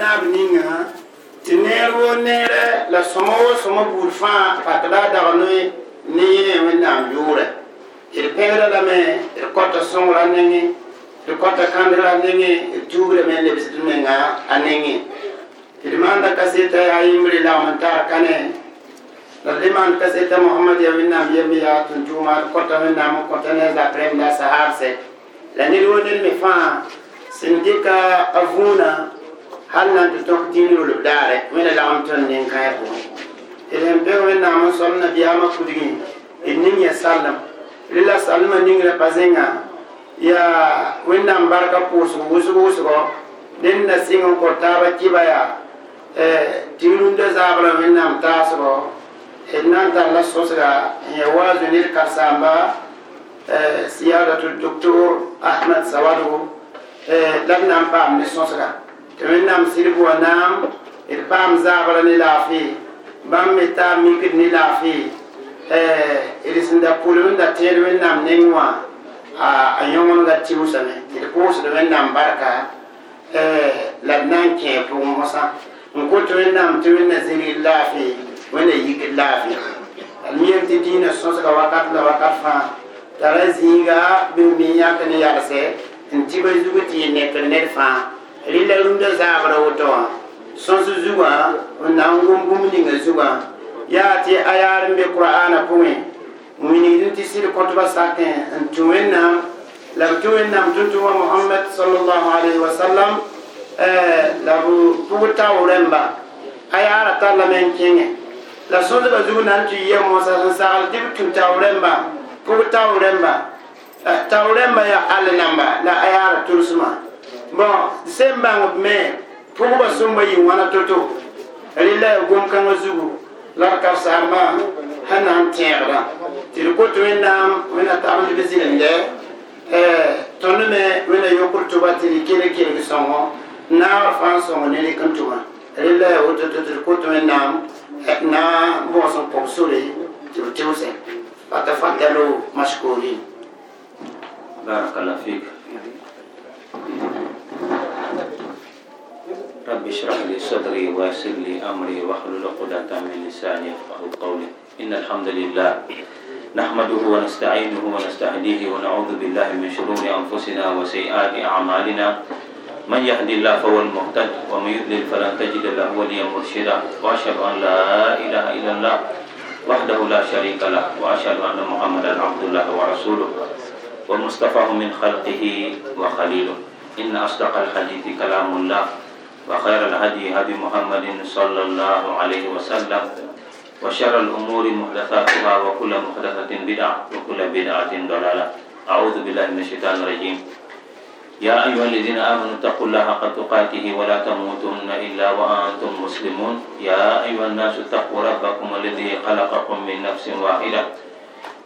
naab ninga tɩ neer la sõma sõma buud fãa pak la a ne yẽ wẽnnaam yoorɛ d pẽgrã lame d kɔta sõngra nengẽ d kɔta nengẽ d lebsd menga a nengẽ tɩ d maanda kaseta yaa lagm n tar la d kaseta mohamad ya wẽnnaam yaa tʋn tʋʋma d kɔta wẽnnaam n ne la sahaabsɛ la ned wo ned me fãa sẽn dɩka a vũuna hal nan tõk dĩin rolb daare wẽna lagm tõnd nin-kãe pʋgẽ d sẽn peg wẽnnaam n biya nabiyaamã kudi d ning ya sallem rela salma ningrã pa zẽnga yaa wẽnnaam barka pʋʋsg wʋsg wʋsgɔ dẽn na sɩng n kõ taaba kɩba yaa tɩ rũndã zaabrã wẽnnaam taasgɔ d na n tar la sõsga n ya waazo ned karsaamba siyadatu doctor ahmad sawadgo la dan na n paam ne sõsga wẽnnaam sɩdb wa naam d paam zaabrã ne laafɩ bãmb me taa mikd ne laafɩ d sẽn da pʋlem n da tẽed wẽnnaam neng wã a yõgemga tɩʋsame tɩ d pʋʋsd wẽnnaam barka la d na n kẽ pʋgẽ mosã n kot wẽnnaam tɩ wẽnna zĩrg laafɩ wẽnna yikd laafɩ d yem tɩ dĩinã sõsga wakat la wakat fãa tara zĩiga bɩ bɩ yãk ne yalsɛ n tɩba zug tɩ yɩ ned fãa rɩla rũndã zaagra woto. Wã sõs zugã n na n gom bũmb ninga zugã yaa tɩ a yaar n be qur'ana pʋgẽ winigdẽ tɩ sɩd kõtba sakẽ n tũ wẽnnaam la b tũ wẽnnaam tʋm-tʋma mohamad sallallahu alayhi wa sallam la b pʋg tao rẽmba a yaara tallame n kẽngẽ la sõsga zug na n tɩ yɛ mosa sẽn sagl tɩ b tũ tao rẽmba pʋg tao rẽmba tao rẽmba yaa all namba la a yaara bon sẽn bãng b me pʋgba sõmba yɩ wãna to-to. Rɩla ya gom-kãngã zugu la d karsaambã sẽn na n tẽegdã tɩ d kot wẽnnaam wẽna tagmd b zĩlemdɛ tõnd me wẽna yõkr tʋba tɩ d kelg kelg sõngo naagr fãa n sõng ne rɩk n tʋma rɩla ya woto tɩ d kot wẽnnaam na bõos n pʋg sore tɩ b tɩʋsɛ fatafadalu mashkurin barakallah fik. رب اشرح لي صدري ويسر لي أمري واحلل عقدة من لساني يفقهوا قولي. إن الحمد لله نحمده ونستعينه ونستهديه ونعوذ بالله من شرور أنفسنا وسيئات أعمالنا. من يهدي الله فهو المهتد ومن يضلل فلن تجد له وليا مرشدا. وأشهد أن لا إله إلا الله وحده لا شريك له وأشهد أن محمدا عبد الله ورسوله ومصطفاه من خلقه وخليله. إن أصدق الحديث كلام الله. وخير الهدي هدي محمد صلى الله عليه وسلم وشر الأمور محدثاتها وكل محدثة بدعة وكل بدعة ضلالة. أعوذ بالله من الشيطان الرجيم. يا أيها الذين آمنوا اتقوا الله حق تقاته ولا تموتن إلا وأنتم مسلمون. يا أيها الناس اتقوا ربكم الذي خلقكم من نفس واحدة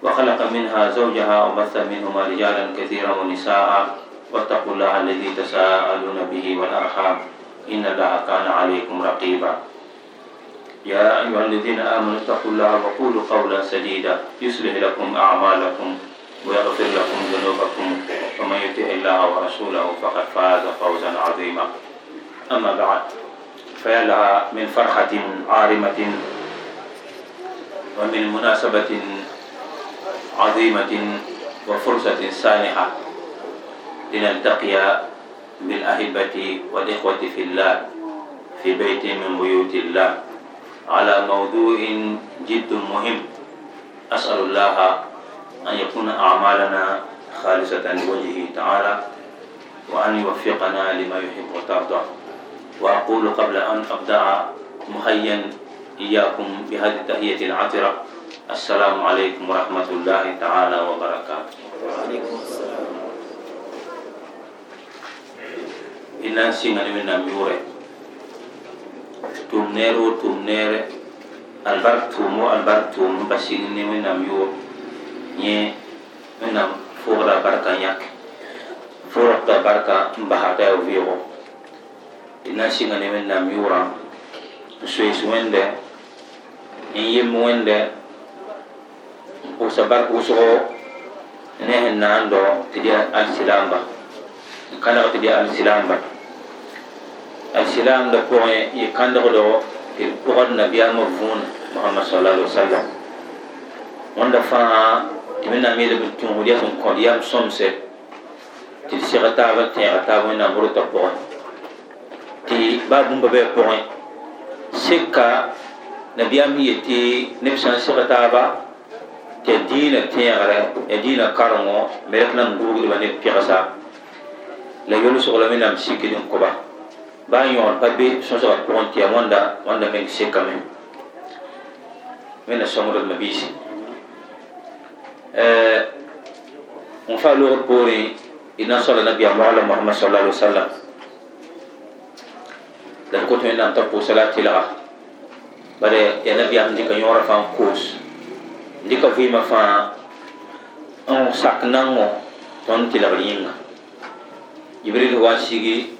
وخلق منها زوجها وبث منهما رجالا كثيرا ونساء واتقوا الله الذي تساءلون به والأرحام. إن الله كان عليكم رقيبا. يا أيها الذين آمنوا اتقوا الله وقولوا قولا سديدا. يصلح لكم أعمالكم ويغفر لكم ذنوبكم. ومن يطع الله ورسوله فقد فاز فوزا عظيما. أما بعد فيا لها من فرحة عارمة ومن مناسبة عظيمة وفرصة سانحة لنلتقي بالأحبة والإخوة في الله في بيت من بيوت الله. على موضوع جد مهم أسأل الله أن يكون أعمالنا خالصة لوجهه تعالى وأن يوفقنا لما يحب وترضى. وأقول قبل أن أبدأ محيا إياكم بهذه التحية العطرة السلام عليكم ورحمة الله تعالى وبركاته. وعليكم السلام. Ina singani min nam yure tum nero tum nere albar tumo albar tum basing ni min nam yur nye min nam fura barka yak fura da barka mbahata ya vigo ina singani min nam yura suis wende in yim wende usa barka uso ne hen nando tidia al silamba kana tidia al silamba السلام دا پوغي يكاندغ دو القرآن نبي مفهون محمد صلى الله عليه وسلم wanda fãa tɩ wẽnnaam yeele bɩ tũusd yaa sẽn kõd yam sõmse tɩ d seg taaba tẽega taab wẽnnaam rota pʋgẽ tɩ baa bũmba bɩ a pʋgẽ sɩka nabiyaam sẽn yetɩ neb sã n seg taaba tɩ a dĩinã tẽegre ya dĩinã karengo me rek nam gurgdba neb pɩgsa la yolsg la wẽnnaam sikd n koba baa yõor pa be sõsga pʋgẽ tɩ yaa wãnda wãnda meng sekame wẽnna sõngd d biisi n fa loogr poorẽ d na sõla nabiya mogla mohamad sal ali wasalam la d kot wẽnnaam t'a pʋʋsa la a tɩlga bare ya nabiyaam dɩka yõorã fãa n koos dɩka vɩɩmã fãa n sak nango tõnd tɩlgr yĩnga jibril wa sigi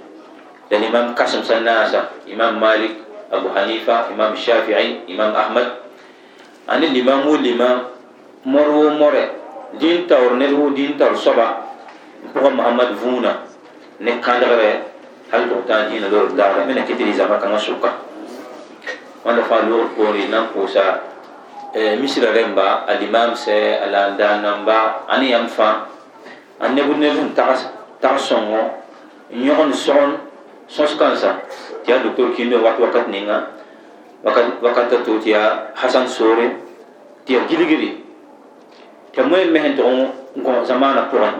la imam kasem sẽn naasa imam malik abu hanifa imam shafii imam ahmad ani limam wo limam mor wo more din taoor ned wo din taoor soaba n pʋgã mohamad vũuna ne kãndgre hal tʋg tã n dĩinã loor daara me na kɩ tɩ rɩ zãma kãngã sʋka wãnda fãa loogr poore na n pʋʋsa misra rẽmba a limam sɛ a la n daan namba a ne yãmb fãa a nebd neb sẽn tag sõngo n yõgend sõgen sõs-kãnsa tɩ yaa doctor kĩndo wat wakat ninga wakat a to tɩ yaa hasan soore tɩ ya gilgri tɩ moe me sẽn tʋg n gõ zamaanã pʋgẽ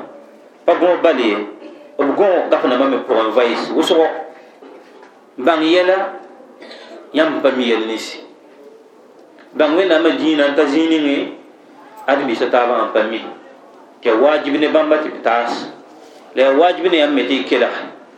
pa gõ bale ye b gõ gafnãmbã me pʋgẽ vais wʋsgo bãng yɛla yãmb pa mi yɛl ninsi bãng wẽnnaamã dĩinã n ta zĩig ninge ad-biisã taabã n pa mi tɩ ya waajib ne bãmba tɩ b taas la ya waajib ne yãmb me tɩ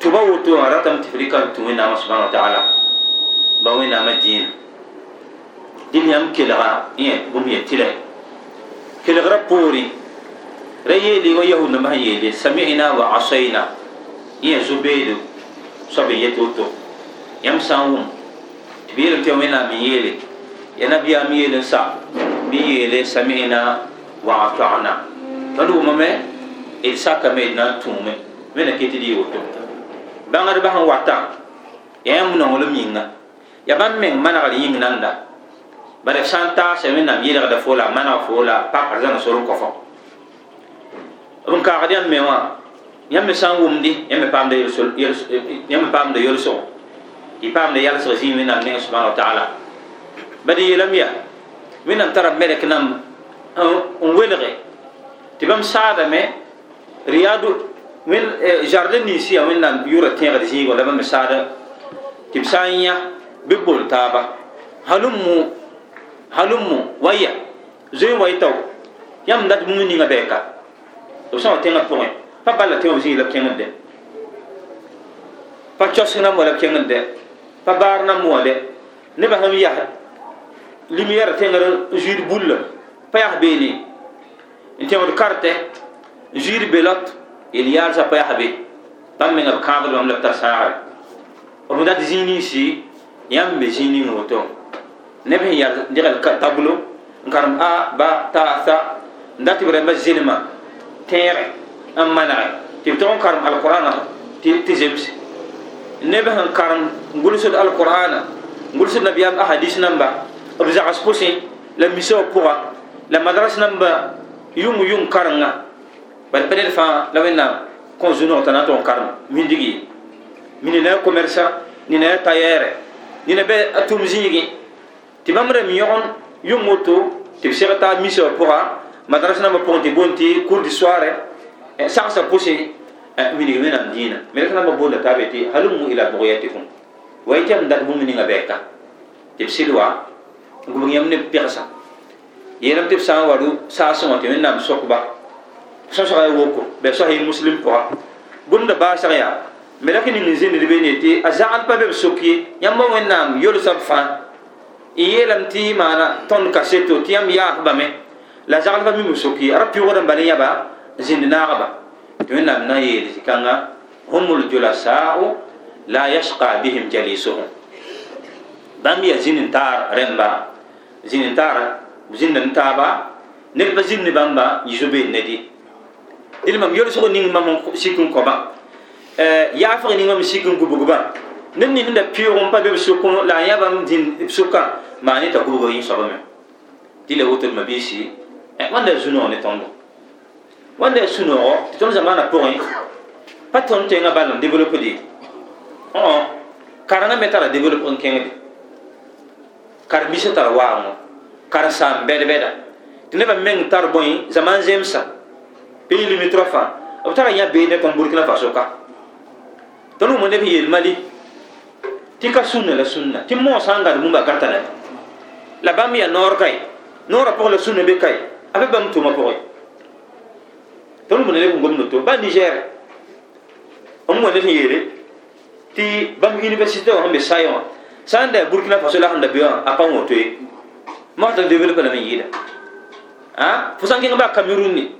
tʋba woto wã ratame tɩ n wẽnnaamã subhana wa taala ba wẽnnaamã dĩinã dɩl yãmb kelga yẽ bũmb ya tɩra kelgrã poore ra yeele wa yahud nambã sẽn yeele samina wa asayna yẽ zo-beedo soab n yet woto yãmb sã n wʋm tɩ b yeelm tɩ wẽnnaam n yeele ya nabiyaam yeel n sa bɩ yeele samina wa atana tõnd wʋmame d sakame d na n tũume wẽna ket d yɩ woto bãngdbã sẽn wata ya yãmb nonglem yĩnga ya bãmb meng manegr yĩng nanda bare sã n taasa wẽnnaam yɩlgda fo la maneg fo la pakr zãng sor kɔfɔ b n kaagd yãmb me wã yãmb me sã n wʋmdɩ yãmb paamda yolsgo tɩ paamda yalsg zĩig wẽnnaam neng subhana wa taala bad yeelame yaa wẽnnaam tara melk nam n welge tɩ bãmb saadame riyadu jardin ninsi ya wẽnnaam yʋra tẽegd zĩigo la bãmb saada tɩ b sã n yã bɩ bol taaba halummu halummu waya zoe wa y tao yãmb dat bũmb ninga bɛɛka b sã wa tẽngã pʋgẽ pa bala tẽ b zĩig la b kẽngdɛ pa cɔsg nam wa la b kẽngdɛ pa baar nam wa dɛ nebã sãn yas lumiɛr tẽngr zuid bulla pa yas beene n tẽgd kartɛ zuid belot إليار سبيا حبي تام من الكابل وملك ترسار ومدا زيني شي يام بزيني موتو. نبي يار ديال كتابلو نكرم آ با تا سا. ندات بري مزينما تير أم منع تيتون كرم القرآن تي تجيبس نبي هن كرم غولسد القرآن. غولسد نبي ام أحاديث نمبا. ابزع اسبوسي لمسو كورا لمدرسه نمبا. يوم يوم كرنا karem n gʋlsd alqurana n gʋlsd nabiyaam ahadis namba b zags pʋsẽ la misa wã pʋga la madras namba yung yung karenga bal pa ned fãa la wẽnnaam kõ zu-noog t'a na n tog n karem mindig ye mini na commerça ni na ta yere ni na be atum zigi ti mamre mi yon yum moto ti serta miso pora madrasa na ma ponti bonti cours du soir e sa sa pousse mi ni mena dina me kana ma bonda tabeti halum ila bughayatikum wa itam dak mu ni ngabeka ti silwa ngum yam ne persa yeram tɩ b sã n wa ru saasẽ wã tɩ wẽnnaam sokba sõsga ya woko bɩ sã yɩ muslim pʋga bũmda baasg yaa me la kɩ ning zĩnd be ne tɩ a zagl pa be b sok ye yãmba wẽnnaam yolsã b fãa n yeelame tɩ maana tõnd kaseto tɩ yãmb yaasbame la zagl pa mim b sok ye ra pɩʋgd n bal yãba zĩnd naagba tɩ wẽnnaam na n yeel tɩ kãnga hum ljulasaau la yasqa bihim jalisuhum bãmb yaa zĩnd n taar rẽmba zĩnd n taara zĩnd n taaba neb pa zĩnd bãmba yiso beel ne dɩ dɩl mam yolsg ning mam sik n kõba yaafg ning mam sik n gubgba ned ning da pɩʋg n pa be b la a yã bãmb dĩn b sʋka maa ne t'a gubg yẽ soabame tɩ la d ma biisi wãnda zu-noog ne tõndo wãnda sũ-noogo tɩ tõnd zamaana pʋgẽ pa tõnd tẽngã ball n développe de karengã me tara développe n kẽngde karen-bisã tara waango. Kar sãam bɛd-bɛda tɩ nebã meng tar bõe zemsa pays limitrofa b tara yã beene tõnd burkina faso ka tõnd wʋm neb yeel mali tɩ ka sũnna la sũnna tɩ moog sã n gãd bũmba la la bãmb yaa noor noorã pʋg la sũnna be kae a be bãmb tʋma pʋgẽ tõnd wʋm neb n gom noto ba niger. M wa ned n yeele tɩ bãmb université wã sẽn be saẽ wã n burkina faso la sẽn da a pa woto ye mata développé la men yɩɩda a fo sã n kẽng baa cameroun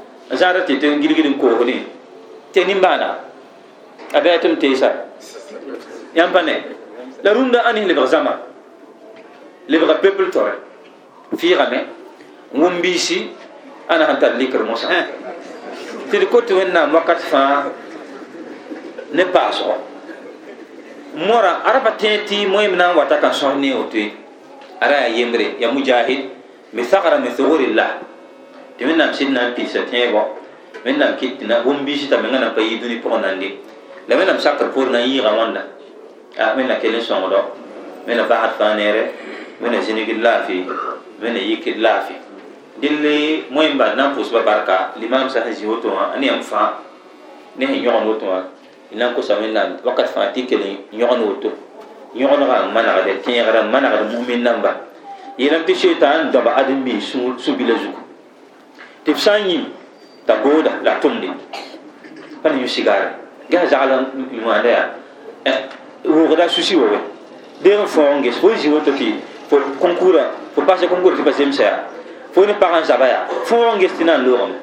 n zãada tɩ tɩ gilgd n koosde tɩ nimbaana a bɩa tɩ m teesa yãmb pa ne la rũndã ãnis lebg zãma lebga peuple tɔrɛ fɩɩgame wʋm biisi ana sẽn tar likr mosã tɩ d kot wẽnnaam wakat fãa ne paasgɔ mora araba tẽeti moyem na n wata kan sõs ne woto ye ara yaa yembre ya mujahid mi thagara mi thugurillah tɩ wẽnnaam sɩd na n pɩɩsa tẽebɔ wẽnnaam kɩt tɩ wʋm biisi t'a menga na n pa yi dũni pʋgẽ nan de la wẽnnaam sakr poor na n yɩɩga wãnda wẽnna kell n sõngdɔ wẽnna basd fãa neere wẽnna zĩnigd laafɩ wẽnna yikd laafɩ dɩlle moyem bal na n pʋʋsba barka limam sã sẽn zĩ woto wã a ne yãmb fãa ne sẽn yõgend woto wã ina ko sa wẽnnaam wakat fãa tɩ kell yõgn woto yõgnegã n manegd tẽegrã n manegd mumin namba yeelame tɩ shetan dõba adem bɩ sũ-bila zugu tɩ b sã n yĩm t'a gooda la tʋmde pa ne yũ-sigare gas zagl n wãanda yaa wʋgda susi wa we deeg n fõog n ges fo zĩ woto tɩ fo concourã fo pasa concour tɩ pa zemsa yaa fo ne zaba yaa fõog n ges tɩ na n loogame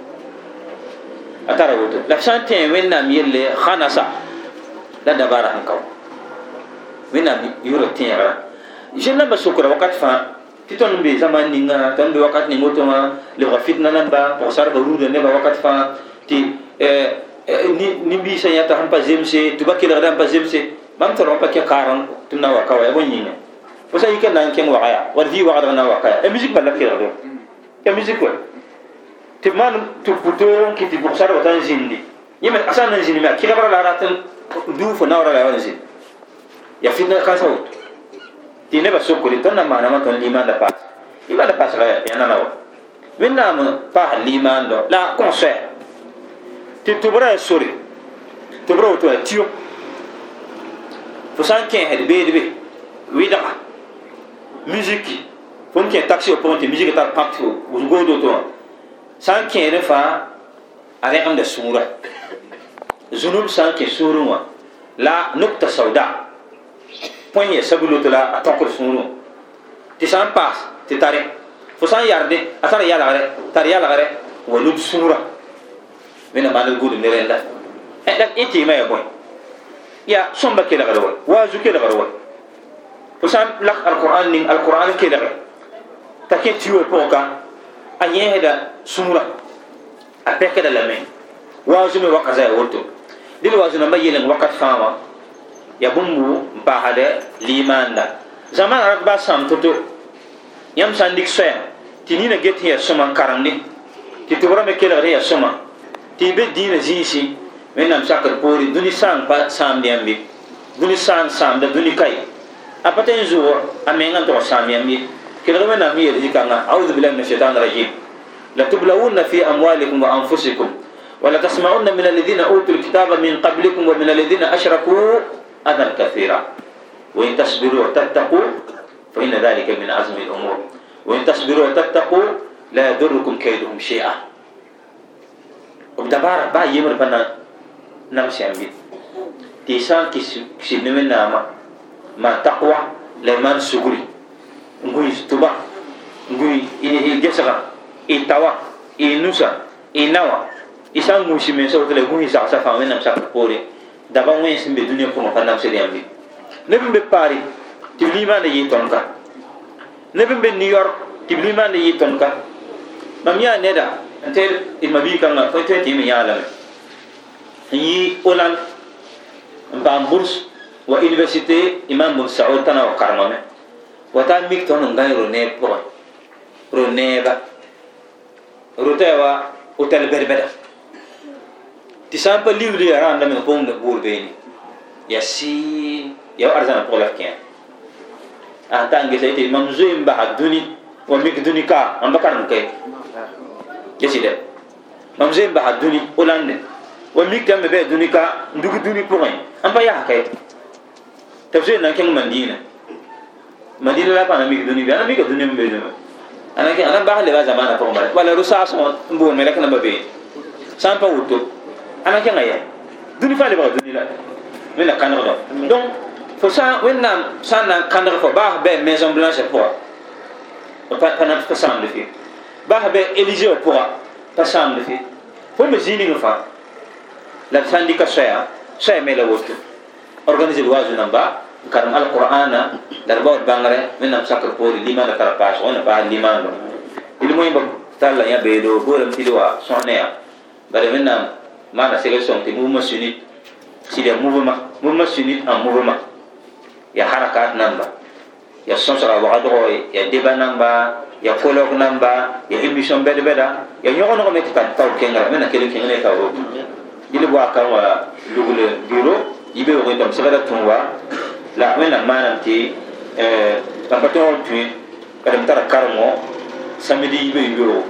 a tara la sã n tẽ wẽnnaam la sẽn ka wa wẽnnaam yʋʋra tẽegra fãa tɩ tõnd n be zãman ninga tõnd be wakat ning woto wã lebga fitna namba pʋgsarga ruuda nebã wakat fãa tɩ nin-biisã yãta sẽn pa zemse tɩ ba kelgda n pa zemse bãmb tara wã pa kẽ kaarem tɩ b na n waka wa ya bõe yĩnga fo sã yik n na n kẽng waga yaa wad vɩɩ wagdg na n waka yaa ya musique bala kelgd ya musique wa tɩ b maan tɩ putoor n kɩ tɩ pʋgsarga t'a n zĩndi yẽme a sã n na n zĩnd me a kɩlgra la a rat n duu fo naoora la ya wa n zĩnd ya fitna kãsã woto tɩ nebã sokre tõnd na n maanama tõnd limaanda paas limaanda paasga ya nana wa wẽnnaam paas limaandɔ la kõn soɛ tɩ tɩ b ra ya sore tɩ b ra woto ya tio fo sã n kẽesd beedbe wɩdga musiki fo n kẽ taxi wã pʋgẽ tɩ musique tar pãk tɩ good woto wã sã n kẽed fãa a rẽgemda sũura zunub sã n kẽ sũurẽ wã la nukta sauda põe ya sabuloto la a tõkr sũurẽ tɩ sã n paas tɩ tare fo sã n yarde a tara yalgre tar yalgre wa lub sũura wẽna maan d gudum ne rẽnda y tɩɩmã ya bõe ya somba ke la wa wazu ke la wa fo sam lak alquran ning alquran ke la ta ke tiwo poka a yẽsda sũura a pɛkda lame waazu me waka zaya woto dɩl waazu namba yeleng wakat fãa wã ya bũmbu n paasd limaanda zamaana rat baa sãm to-to yãmb sã n dɩk soɛɛ tɩ nina get tɩ ya sõma n karemde tɩ tʋbrã me kelgd ya sõma tɩ y be dĩinã zĩisi wẽnnaam sakr poore dũni sãam pa sãamd yãmbe dũni sãam sãamda dũni ka ye a pa tõe n zʋʋg a menga n tog sãam yãmb ye kelg wẽnnaam sẽn yeel zĩ-kãngã audu billahi min ashaitan rajim لتبلون في أموالكم وأنفسكم ولتسمعن من الذين أوتوا الكتاب من قبلكم ومن الذين أشركوا أذى كثيرا. وإن تصبروا وتتقوا فإن ذلك من عزم الأمور. وإن تصبروا وتتقوا لا يضركم كيدهم شيئا. وبدبارة با يمر بنا نمسي أمبيت تيسان كي نمنا ما ما تقوى ngui tuba ngui ini gesaka itawa inusa inawa isan musi men so tele ngui sa sa fa men nam daban wẽn sẽn be dũniyã pʋgẽ pa namsd yãmbe neb n be paari tɩ b limaanda yɩɩ tõnd ka neb n be new york tɩ b limaanda yɩɩ tõnd ka mam yãa neda n tɩ d ma biikãngã fo tõe tɩ yẽ me yãa lame. N yɩ oland n paam burs wa université imam bun saud tãna wa karemame wa tar mik tõnd n gãe roneeb pʋgẽ roneɛba rotaya wa hotel bɛd-bɛda tɩ sã n pa liuud ya rãndame n põngda buur beene ya sɩɩn ya wa arzãna pʋgã la kẽ a ta ngi sai te mam zoe ba duni wa mik duni ka am bakar ke kesi de mam zoe ba duni olande wa mik tam be duni ka ndugu duni point am ba ya kai ta zoe nan ken mandina mandina la pa na mik duni ba na mik duni mbe duni ana ke ana ba le ba zamana ko mara wala rusa so mbo me la kana ba be sampa wuto ana ke ngaya duni fa le ba duni la me la kana do donc fo sã wẽnnaam sã n na kãndg fo baas bɩ maison blanche pʋga pa na pa sãamd fe baas bɩ élise wã pʋga pa sãamd fe fo me zĩig ning fãa la dɩka soɛya soɛ me la woto organise d waazu namba n karem alqur'ana la d baood bãngrɛ wẽnnaam sakr poore limaanda tara paas wẽnna paas limaando dɩl moẽ ba talla yã beedo boorame tɩ d wa sõs ne yaa bara wẽnnaam maana segl sõng tɩ mouvement sunit. Sɩd ya mouvement mouvement sunit en mouvement ya harakat namba. Ya sõsga wagdgo ya deba namba. Ya kolog namba. Ya émission bɛd bɛda ya yõgeneg me tɩ tar tao kengra mena kell kẽng ne tao dɩl waa kan wa lugle bureau yibe wẽ tɩm segda la wẽnnaam maanam tɩ mam pa tõog tũe tara karemo samedi yibe yoro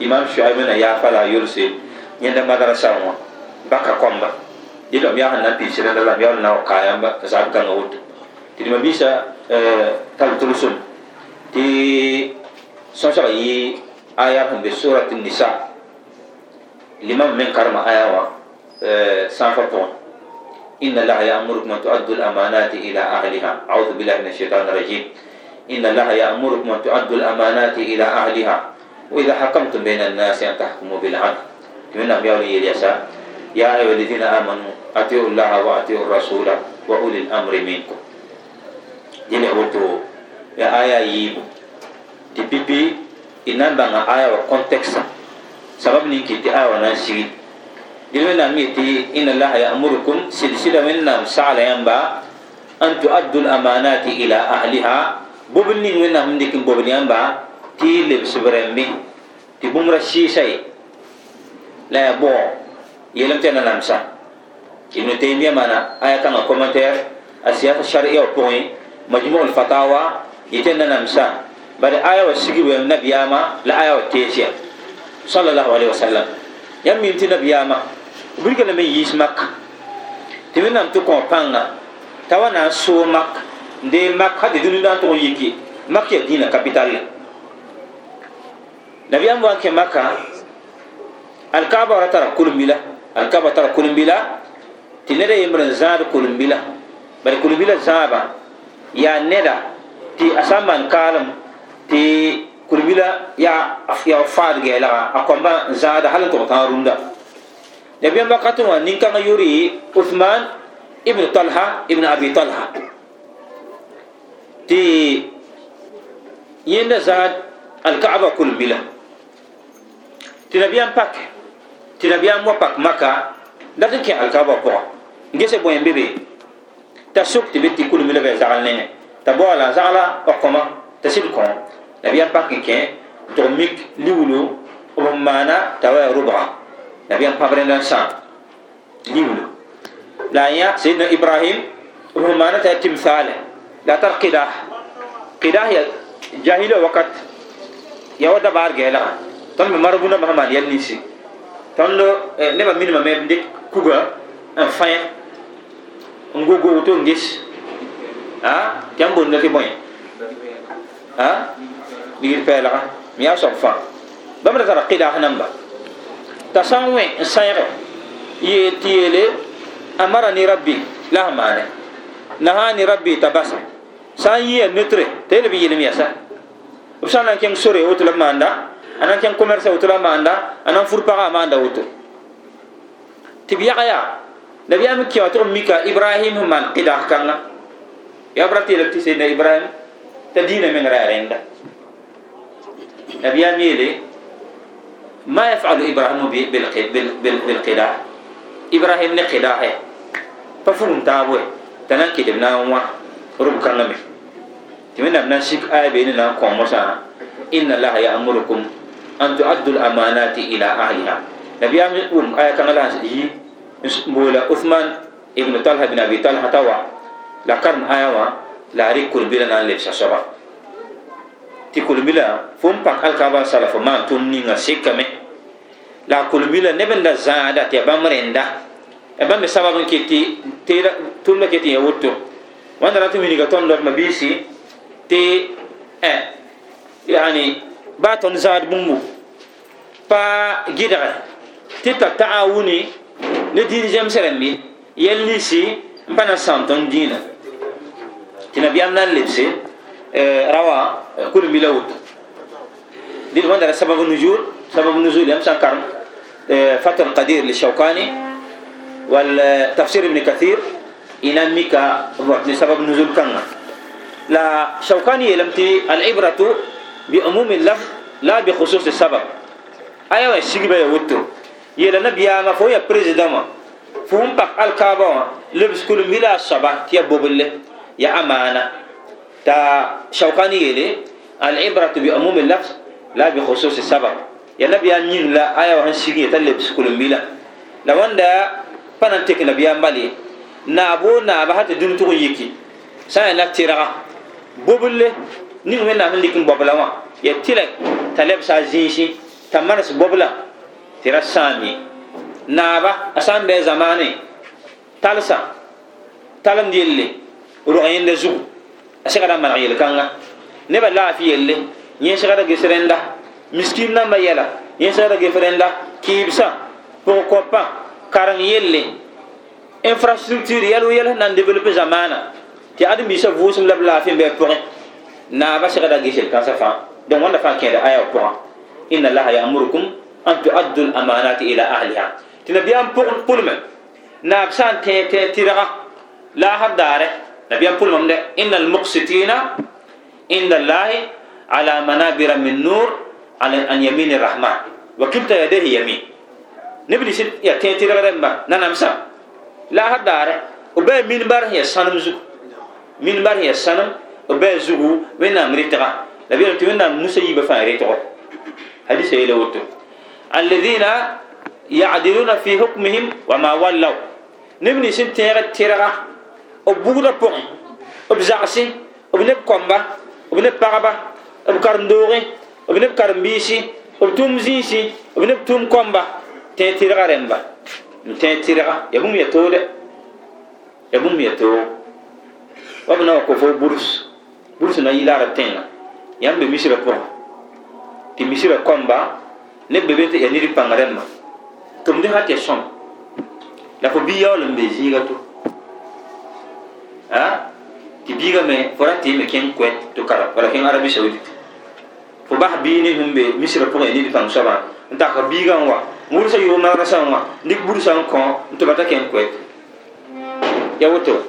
imam shuaib na yaafa la yolse yẽnda madrasa wã baka komba dɩ lam yaa sẽn na n pɩɩsrẽnda lam yaool na wa kaayãmba zab-kãngã woto tɩ d mabisa tar tʋlsem tɩ sõsga yɩ aya sẽn be surat nisa limam men karema aya wã sãnfa pʋgẽ إن الله يأمركم أن تؤدوا الأمانات إلى أهلها أعوذ بالله من الشيطان الرجيم إن الله يأمركم أن تؤدوا الأمانات إلى أهلها وإذا حكمتم بين الناس أن تحكموا بالعدل من أبيال اليسا يا أيها الذين آمنوا أطيعوا الله وأطيعوا الرسول وأولي الأمر منكم dine woto ya aya yibu ti pipi inan banga aya wa context sabab ni kiti aya wa nan sigi dine na mi ti inna allah ya'murukum silsila min nam sa'ala yamba an tu'addu al-amanati ila ahliha bobin ni min nam ndikin bobin yamba ti leb sibrembi ti bumra shishay la ya bo yelam tena namsa ibn taymiya mana aya kan commentaire asiyasa shar'iyya point majmu al-fatawa yitenda namsa bari aya wa sigi wa nabiyama la aya wa tesiya sallallahu alaihi wasallam yam min ti nabiyama burga na men yis makka ti men nam to ko panga tawa na so mak nde mak hadi dunu dan to yiki mak ya dina capital nabiyam wa ke makka al-kaaba ra tara kulumbila al-kaaba tara kulumbila ti nede yemran zaad kulumbila bari kulumbila zaaba ya neda ti asaman kalam ti kulbila ya ya faad ge la a komba zada halin to ta runda da biyan bakatu wa nin kan yuri Uthman ibn talha ibn abi talha tɩ yẽnda zaad alkaaba kul bila tɩ nabiyam pak tɩ nabiyam wa pak maka dat n kẽ alkaaba n gese bõe be be t'a sok tɩ be tɩ kul bila bɩ zagl nengẽ t'a baoala zagla a kõma t'a sɩd kõ nabiyam pak kẽ tʋg mik liwlo b n maana t'a wa ya rʋbga nabiyam pãb rẽnda n sã la ya sayyidina ibrahim rumana ta timsale la tar qidah qidah ya jahila wakat. Ya wada bar gela me marbuna nisi ton lo ne ba minima me dik kuga en fin ngogo to ngis ha jambo na ke boy ha digir pela mi ya so fa bamra tar qidah namba tasanwe sayre ye tiele amarani rabbi la maane nahani rabbi tabasa san yi ya nutre tele bi yilim yasa b sã n na n kẽng sore woto la b maanda a na n kẽng commerce woto la maanda a na n fur pagã a maanda woto tɩ b yag yaa nabiyaam kẽ wa tɩg mika ibrahim sẽn maan kãnga yaa b ra teelb tɩ seydna ibrahim t'a diinã meng ra ya rẽnda nabiyaam yeele ma yafalu ibrahimu bilqida ibrahim ne qidahe pa fugum taabwe t'a na n kɩdb na wã rʋb kãngã me tɩ wẽnnaam na n sik aya beene na kõ mosã inna allaha ya'murukum أن تؤدوا الأمانات إلى أهلها. نبي أمي أم آية كان لها سيدي مولا أثمان ابن طلحة بن أبي طلحة توا. لكرم آية وا. لا ريك كل بلا نان لبسا سوا تي كل بلا. فم باك الكابا سلف ما تنين سيكا مي لا كل بلا نبن دا زادة تي أبام رندا. أبام سبب كي تي تيرا تولا كي تي يوتو. وأنا راتو ميني غطان لور مبيسي. تي أه. يعني ya woto wanda ratu mi ga ton lot mabisi te eh yani ba ton zaad bumbu pa ta ne serembi yelli si mbana santon dina tina biyam nan lebse rawa kul milawut din wanda sababu nuzul sababu nuzul yam sankar fatul qadir li shawkani والتفسير ابن كثير إن ميكا لسبب نزول كان لا شوكاني لمتي العبرة بأموم اللفظ لا بخصوص السبب. أيوة الشيبة يوتو يلا نبي ما فهو يا بريزيدام فهم بق الكابا لبس كل ملا الصبا تيا بوبل يا أمانة. تا شوكاني يلي العبرة بأموم اللفظ لا بخصوص السبب. يا نبي أن لا أيوة هنشيجي تلبس كل ملا لو أنت pa na n tek nabiyaam bale naabo naaba ha tɩ dũni tʋg n n na ning wẽnnaam sẽn dɩk n bobla wã ya tɩla t'a lebsa a zĩisi t'a manes bobla tɩ ra sãam ye naaba a sã n bɩ a zamaane talsa talem yelle rog yẽnda zugu a segda n maneg yel-kãnga nebã laafɩ yelle yẽ segda ges rẽnda miskin namba yɛla yẽ segda ges rẽnda kɩɩbsã pʋg kõpã kareng yelle infrastructure yɛl yɛl nan développer zamana tɩ ad misa vʋʋsem la b laafɩ n bɩ pʋgẽ naaba segda gesel kãnsã fãa donc wãnda fãa kẽeda aya pʋgã inna allaha yamurukum an tuaddu l amanati ila ahliha tɩ nabiyaam pʋlme naab sã n tẽ tẽ tɩrga laasb daare nabiyaam pʋlmem de inna almuqsitina inda allahi ala manabira min nur an yamini rahman wa kilta yadayhi yamin neb sɩd ya tẽ tɩrg rẽmba nanamsã la a daare b bɩa minbar sẽn ya sãnem zugu minbar sẽn ya sãnem بازو بنا مريتغا لبيرة منا نسيب فاريتغا هذه سيئلة وطو الذين يعدلون في حكمهم وما ولوا. نبني سن تيغا تيرغا. وبودا بوغ. وبزعسي وبنب كومبا. وبنب بغبا وبكارندوغي وبنب كارمبيسي وبتومزيسي وبنب توم كومبا. تين تيرغا رمبا تين تيرغا. يبوم يتو يبوم يتو وبنا وكفو بورس burs na yila ra yãmb be misrã pʋgã tɩ misrã kɔmba neb be be ya niri pãng rẽmba tʋmdẽ ha tɩ sõm. La fo bii yaool n be zĩiga to. Tɩ biiga me fo ra tɩ me kẽng koɛt tɩ kara wala kẽng arabi saudi fo bas bii ne sẽn be misrã ya niri pãng soabã. N tak biigã n wa. Wursa yʋʋm nagrã sã n wa. Nik bursa n kõ n tɩ bata kẽn koɛt ya woto.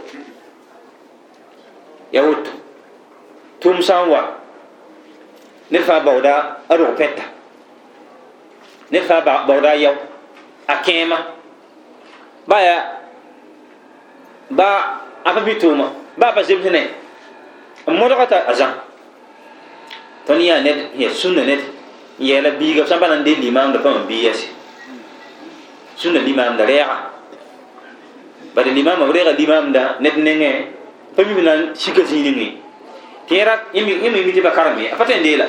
Ya woto tumsanwa ne fa bawda aro petta ne fa bawda yaw akema. Baya ba apa bituma ba pa zimtene modogata azan tonia net ya sunna net. Yela biga samba nan de limam da pam biyasi. Sunna limam da reya bada limam da reya limam da net nenge. Pami nan shika zinini zĩig nengẽ tẽera yẽ me mi tɩ ba karem ye a pa tõe n deela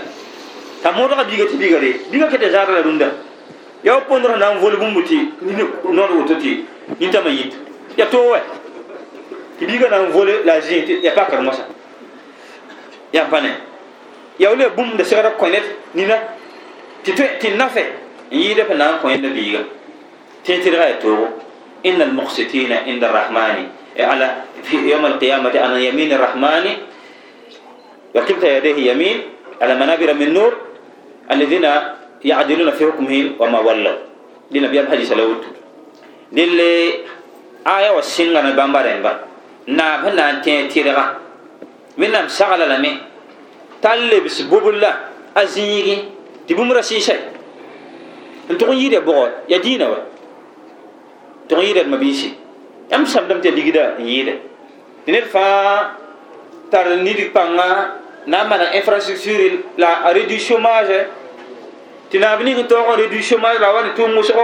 t'a modga biiga tɩ biiga re biiga ket zaara la rũndã ya sẽn na vol bũmb tɩ nood woto tɩ nintãmã yit ya too wɛ tɩ biiga na n vole la tɩ ya pakr mosã ya pa ne ya wle bũmb da segda kõ ned nina tɩ nafɛ n yɩɩda pa na n kõ yẽnda biiga tɩ tɩdga ya toogo إن المقسطين عند الرحمن على في يوم القيامة على يمين الرحمن وكلتا يديه يمين على منابر من نور الذين يعدلون في حكمهم وما ولوا. دي نبي حديث لوت دي آية والسنة با ناب هنا تين تيرغا. من نام سغل لمي. تالي بس بوبلا أزيغي بومرا سيشي. انتو يدي بغو. يدينا و تغن يدي مبيشي أم سمدم تلقيدا يدي دي نرفا tar nidi panga na mana infrastructure la réduit chômage ti na bini to ko réduit chômage la wani tumu so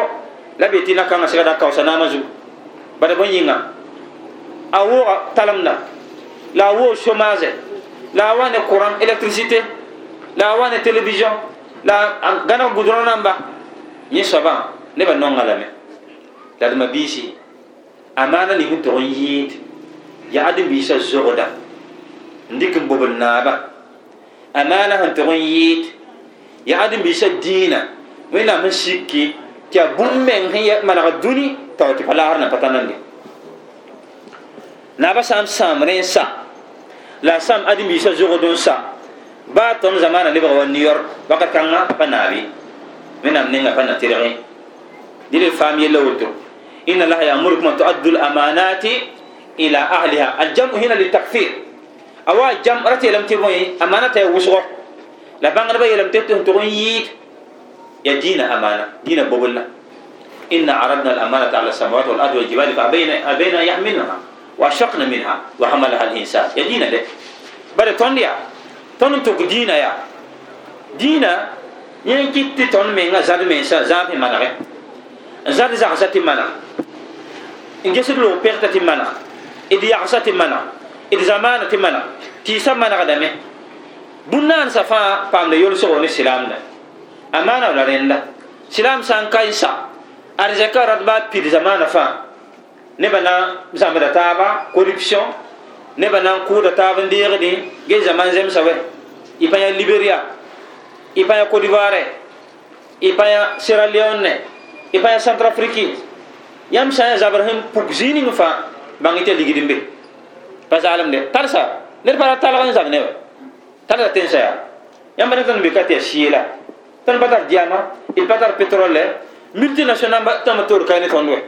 la be tina kanga sega da kawsa na mazu bada bon yinga awo talamna la wo chômage la wani courant électricité la wani télévision la gana gudron namba yi soba ne ba non ngala me la ma bisi amana ni to yit ya adu bisa zogoda ndik n bob n naaba amaana sẽn tʋg n yɩɩd yaad n bisa dĩinã wẽnnaam sẽn siki tɩ a bũmb meng sẽn maneg dũni tao tɩ pa laasr na pa ta nande naaba sã n sãam rẽ n sa la a sãm ãdem-biisã zogd n sa baa tõnd zamaana lebg wa niyor wakat kãngã pa naabe wẽnnaam ninga pa na tɩrge dɩl faam yella woto inna allaha yamurukum an tuaddu l amanati ila ahliha aljamu hina litakfir awa jam rata yelam tɩ bõe amana t'a ya wʋsgɔ la bãngdbã yelam tɩ tɩ tʋg n yɩɩd ya diina amana diina boblla إنا عرضنا الأمانة على السماوات والأرض والجبال فأبين أبين أن يحملنها وأشفقن منها وحملها الإنسان. يا دينا ده. بل تون يا. تون توك دينا يا. دينا ينكي تون من زاد من سا زاد من منا. زاد زاد زاد منا. إن جسد لو بيرت منا. إدي يعصت منا. Pid zamaana fãa nebã na n zãmbda taaba corruption nebã na n kʋʋda taab n deegdẽ ge zaman zemsa wɛ y pa yã liberia y pa yã côte d'ivoire y pa yã sierra leone y pa yã centrafrique yãmb sã n ya zabr sẽn puk zĩig ning fãa bãng tɩ ya ligd n be pa zalim de tarsa ned pa talg n zag ne tarsa tensa ya yãmba ne tõnd be ka tɩ ya sɩɩla tõnd pa tar diama d pa tar petrole multinational tãmb toor ka ne tõnd wɛ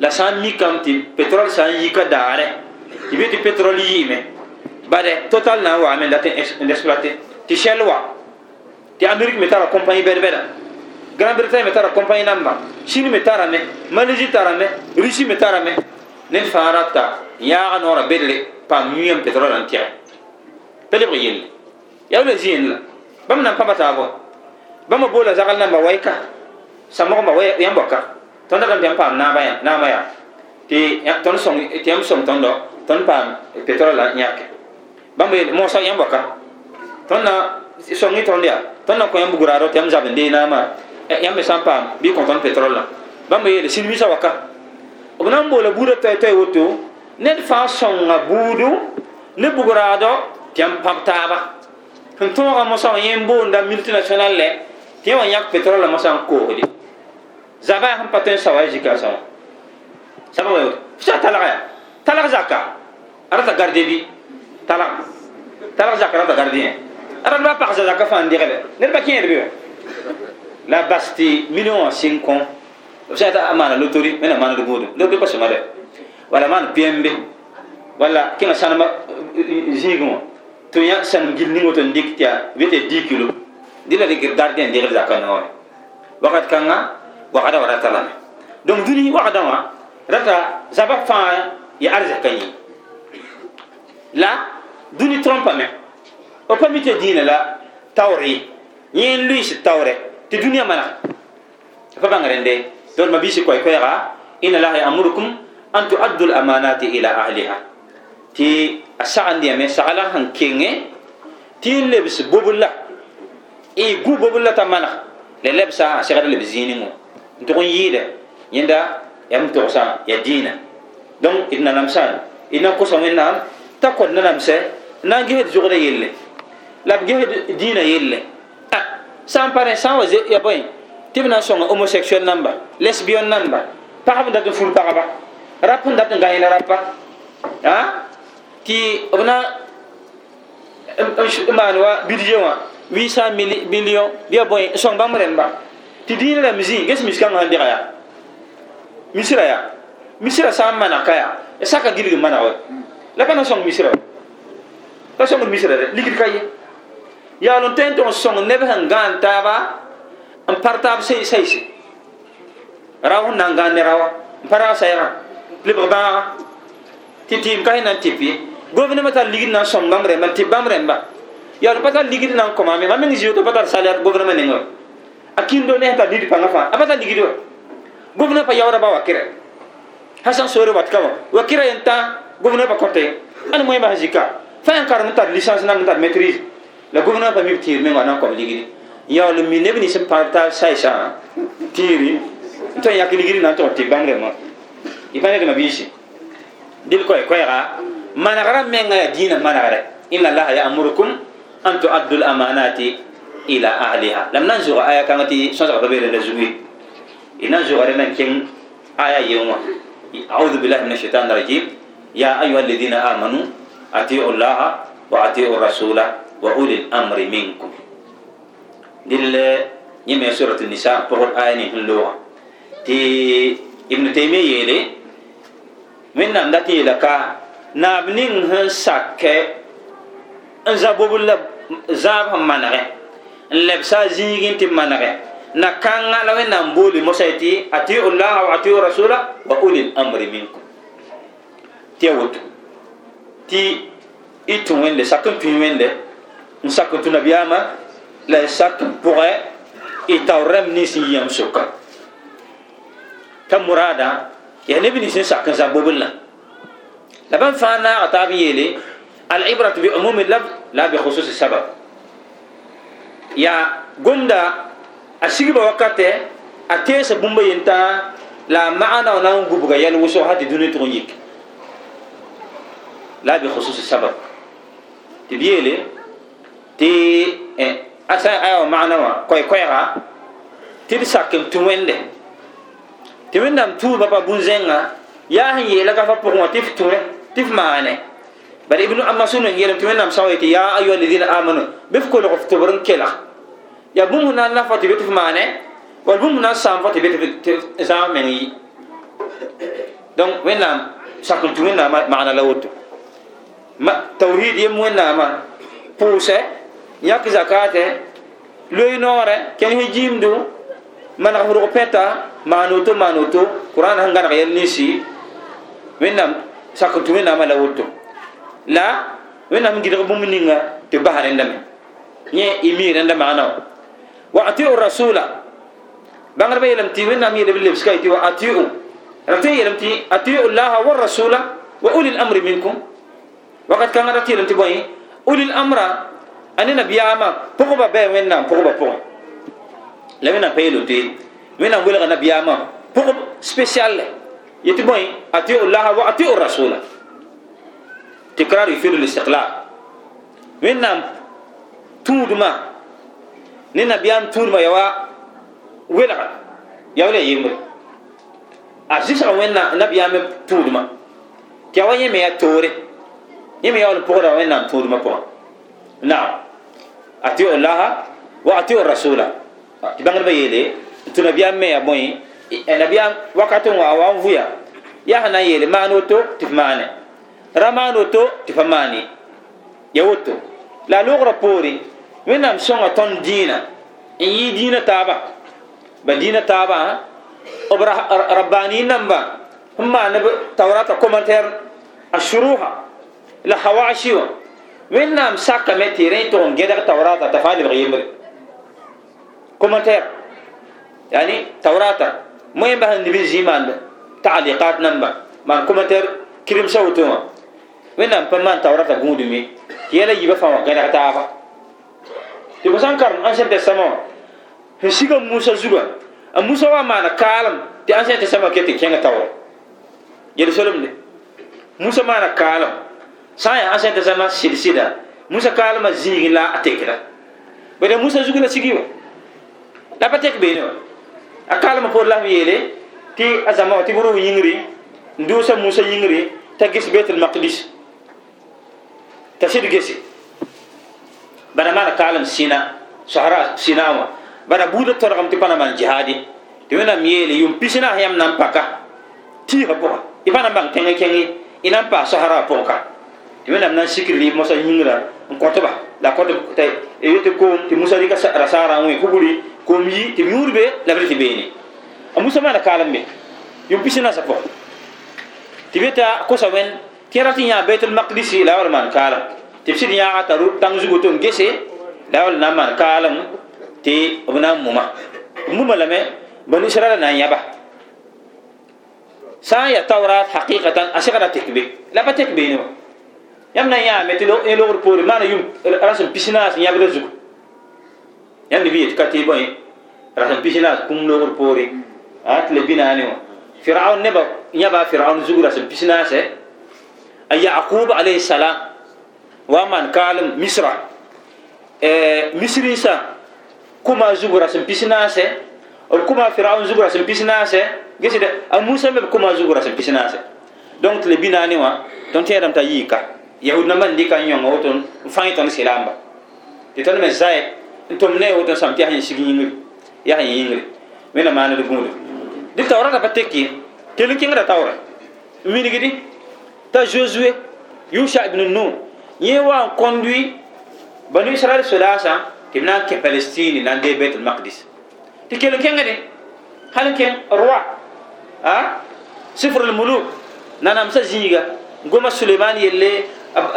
la sã n mikame tɩ petrol sã n yika daare tɩ be tɩ petrol yiime bade total na n waame la tɩ n exploité tɩ shell wa tɩ amerique me tara compagnie bɛd-bɛda grand bretagne me tara compagnie namba chine me tarame malaisie tarame russie me tarame ned fãa rata yãaga noorã bedre paam yũyam petrol n tɛg t'a lebg yelle yaa la zĩen la bãmb nan pa ba taab wa bãmba boola zagl namba wayka samgmba yãmb waka tõnd dãmb yãmb paam naama yaa tɩ tõnd sõng tɩ yãmb sõng petrol la yãke bãmb moosã yãmb waka tõnd na sõng-y tõnd yaa tõnd na kõ yãmb guraado tɩ yãmb zab n dee naama yãmb me sã n paam bɩ tõnd petrol la. Bãmb yeele silmisa waka b na n boola buudã woto ned buudu ne bugraado tɩ pãb taaba sẽn tõoga mosã yẽ n boonda multinational lɛ tɩ yẽ wa yãk petrol mosã n koosde zaba yaa sẽn pa tõe n sa wa zika wã talga ya? Talg zaka? A rata garde bɩ talg talg zaka rata garde yẽ a rat ba pagsa zaka fãa n ned la bas million wã b sã ta a maana lotori wẽna maand buudu lotori pa sõma dɛ wala man pembe wala kinga sanama zĩigẽ tɩ yã sãnem gill ning woto n dɩk tɩ bɩ tɩ 10 kilo dɩla dɩk gardien dɩgd zakã noore wakat kãngã wagda wa rata lame donc dũni wagdã wã rata zabak fãa ya arzaka yẽ la dũni trõmpame o pa mi tɩ dĩinã la taoor ye yẽ n luɩɩs taoorɛ tɩ dũniyã mana دون ما بيشي كوي كوي غا إن الله أمركم أن تؤدوا الأمانات إلى أهلها تي أشعن دي أمي شعلا هن كيني تي لبس بوبلا إي بو بوبلا تمانا للبسا شغل لبزيني مو نتقن ييدا يندا يمتو عسان يدينا دون إدنا نمسان إدنا قصم إنام تقود ننمسا نانجهد زغري يلي لابجهد دينا يلي سان بارين سان وزي يبوين tɩ b na n namba lesbion namba pagb n dat n fur pagba rap n dat n gã yẽla rapa tɩ b na maan wa bidye wã 800 million bɩ ya bõe n sõng bãmb rẽmba tɩ dĩinã rãmb zĩ ges mis-kãngã sẽn dega yaa misra yaa misra sã n maneg ka yaa saka gilg maneg wa la ka na sõng misra wa ka sõngd misra dɛ ligd ka ye yaool n tõe n tʋg n sõng neb sẽn gãan taaba na n sõm bãmb rẽmba tɩ bãmb rẽmba yaa pa tar ligd na n kõmame ma meng zio tɩ pa tar salaire gouvernement nengẽ wa a kindo ne tar ligd pãngã fãa a pa tar ligd wa gouvernement pa yaoodã ba wa kɩrɛ hasan soore wat ka wa wa kɩra yen tã gouvernement pa kõte ãn moẽ bas zika fa n karem n tar licence nam n tar maîtrise la gouvernement pa mi b tɩɩr meng wa na n kõm ligdi yaool n mi neb nins n pa tar saɩsã tɩɩri n tõe n yak ligdi na n tʋg tɩ bãmb rẽmã y pa nedmã biisi dɩl koɛɛ-koɛɛga manegra menga ya dĩinã manegre inna allaha ya'murukum an tu'addu al-amanati ila ahliha lam nan zuga aya kanga ti sõsg pa beere la zugi y nan zuga rẽ nan kẽng aya yen wã أعوذ بالله من الشيطان الرجيم يا أيها الذين آمنوا أطيعوا الله وأطيعوا الرسول وأولي dille ñime suratu nisa pohot ayani hulluwa ti ibnu taymia yeele min nan datiila ka naab ning sn sakke n zabobu la zaab sn manege n lebsa zĩigin tɩ manege na kãngã la wẽnnaam boole mosa y tɩ atiu llaha wa atiu rasula wa ulil amri minkum. Tɩ ya woto tɩ y tũ wẽnde sak n tũi wẽnde n sak n tũ nabiyaamã la sak pʋgɛ y taoor rãmb nins n yãmb soka t'a murada yaa neb nins n sak n za bobl la la bãmb fãa naaga taab n yeele alibratu bi umumi lab la bi khususi sabab yaa gomda a sigba wakate a teesa bũmba yentã la a maana na n gubga yɛl wʋsg ha tɩ dũni tʋg n yik la bi khususi sabab tɩ b yeele tɩ a sã aya wa maana wã koɛɛ-koɛɛga tɩ d sak n tũ wẽnde tɩ wẽnnaam tuubã pa bũn-zẽngã yaa sẽn yeela gafa pʋgẽ wã tɩ f tũe tɩ f maane bala ibnu masud n yeelem tɩ wẽnnaam sã n wa yetɩ yaa ayuha alladina amanu bɩ f kolg f tʋbr n kelg ya bũmb na n la fa tɩ be tɩ f maane wall bũmb na n sãam fa tɩ be tɩ zãag meng yi donc wẽnnaam sak n tũ wẽnnaam magna la woto tawhid yem wẽnnaamã pʋʋsɛ yãk zakatɛ loy sẽn jiimdu maneg fʋrg pẽta maan woto maan woto qur'an sẽn gãneg yɛl ninsi wẽnnaam sak n tũ wẽnnaamã la woto la wẽnnaam n gɩdg bũmb ninga tɩ bas rẽndame yẽ y mii rẽnda magna wa atiu rasula bãngdbã yeelame tɩ wẽnnaam yeelb lebska tɩ wa atiu ra tõe yeelame tɩ atiu llaha wa rasula wa uli lamri minkum wakat kãngã ra tɩ yeelame tɩ bõe uli lamra a ne nabiyaamã pʋgba bɩ wẽnnaam pʋgba pʋgẽ la wẽnnaam pa yeelo tɩ wẽnnaam welga nabiyaamã pʋgb spécial yetɩ bõe atiu llaha wa atiu rasula tikrar yufiru listiqlal wẽnnaam tũudmã ne nabiyaam tũudmã ya wa welga ya wala yembre a zɩsga wẽnna nabiyaam tũudmã tɩ ya wa yẽ me ya toore yẽ me ya wall pʋgda wẽnnaam tũudmã pʋgã naam atiu llaha wa atiu rasula tɩ bãngdbã yeele tɩ nabiyaam me ya bõe nabiyaam wakat n wa wa n vʋya ya na yele maan woto tɩ f maane ra maan woto tɩ fa maane ya woto la logra poore wẽnnaam sõnga tõnd dĩinã n yɩ dĩinã taaba ba dĩinã taaba b rabbaani namba n maan b taurata commentaire a shuruha la hawashi wã وين نام شاكا متي رين تون جدر توراة تفعل بغيمر كومنتير. يعني توراة مهم بها النبي زيمان تعليقات نمبر. ما كومنتير كريم شوتوما وين نام فمان توراة غودمي كيلا يبفا غير تافا تبو سانكار انشن تسمو. هشيغا موسى زوبا. موسى وامانا كالم. تي انشن تسمو كيتي كينغا تاور يرسلم دي موسى مانا كالم. Sã n yaa ancien testament sɩd-sɩda musa kaalmã zĩig la a tekda bala musa zug la sigi wa la pa tek beene wa a kaalmã poor la f yeele tɩ a zãma wã tɩ b rʋʋ yĩngri n dʋʋsa musa yĩngri t'a ges betel maqdis t'a sɩd gese bana maana kaalem sĩna sahara sĩna wã bana buudã tõdgem tɩ pa na maan jihadi tɩ wẽnnaam yeele yʋm pisnã yãmb na n paka tiisã pʋga y pa na n bãng tẽng kẽnge y na n paas sahara pʋgka tɩ wẽnnaam na n sikr rɩɩb mosa yĩngrã n kõtba la kõt yetɩ koom tɩ musa rɩka rasaarã n wẽ kugri koom yi tɩ yũud be la b rɩ tɩ beene a musa maana kaalem be yʋm pisnã sã pʋgã tɩ be t'a kosa wẽn kẽra tɩ yã baitul maqdisi la wall maan kaalem tɩ b sɩd yãaga t'a tãng zugu tɩ n gese la wall na n maan kaalem tɩ b na n muma b muma lame bani israɛl na n yãba sã n ya taurat haqiqatan a segda tek be la pa tek beene wa yãmb na n yãame tɩ n logr poore maana yʋm rasẽn pisnaas n yãbda zugu yãmb bɩ yetɩ ka tɩ bõe rasẽn pisnaas kũm logr poore tɩ la binaane wã firaun neba yãba firaun zugu rasẽn pisnaasɛ a yaqub alayhi salam wa man kaalem misra misri sã kuma zugu rasẽn pisnaasɛ b kuma firaun zugu rasẽn pisnaasɛ gesd a musa me b kuma zugu rasẽn pisnaasɛ donc tɩ la binaane wã tõnd tẽedame t'a yɩɩka yahud nambã n dɩka n yõnga woto fãa tõnd sɩlamba tɩ tõnd me zaɛ n tʋm ne woto sãm tɩ yaa yẽ sig yĩngri yaa yẽ yĩngri wẽna maana d gũuda dɩ taoorã pa tek ye kell n kẽngda taoora n wilgdi t'a josue yusha ibn nun yẽ wa n kõndui banu israɛl solaasã tɩ b na n kẽ palestine na n dee bet lmaqdis tɩ kell n kẽngde hal n kẽng roi sifr lmuluk nanamsã zĩiga goma suleiman yelle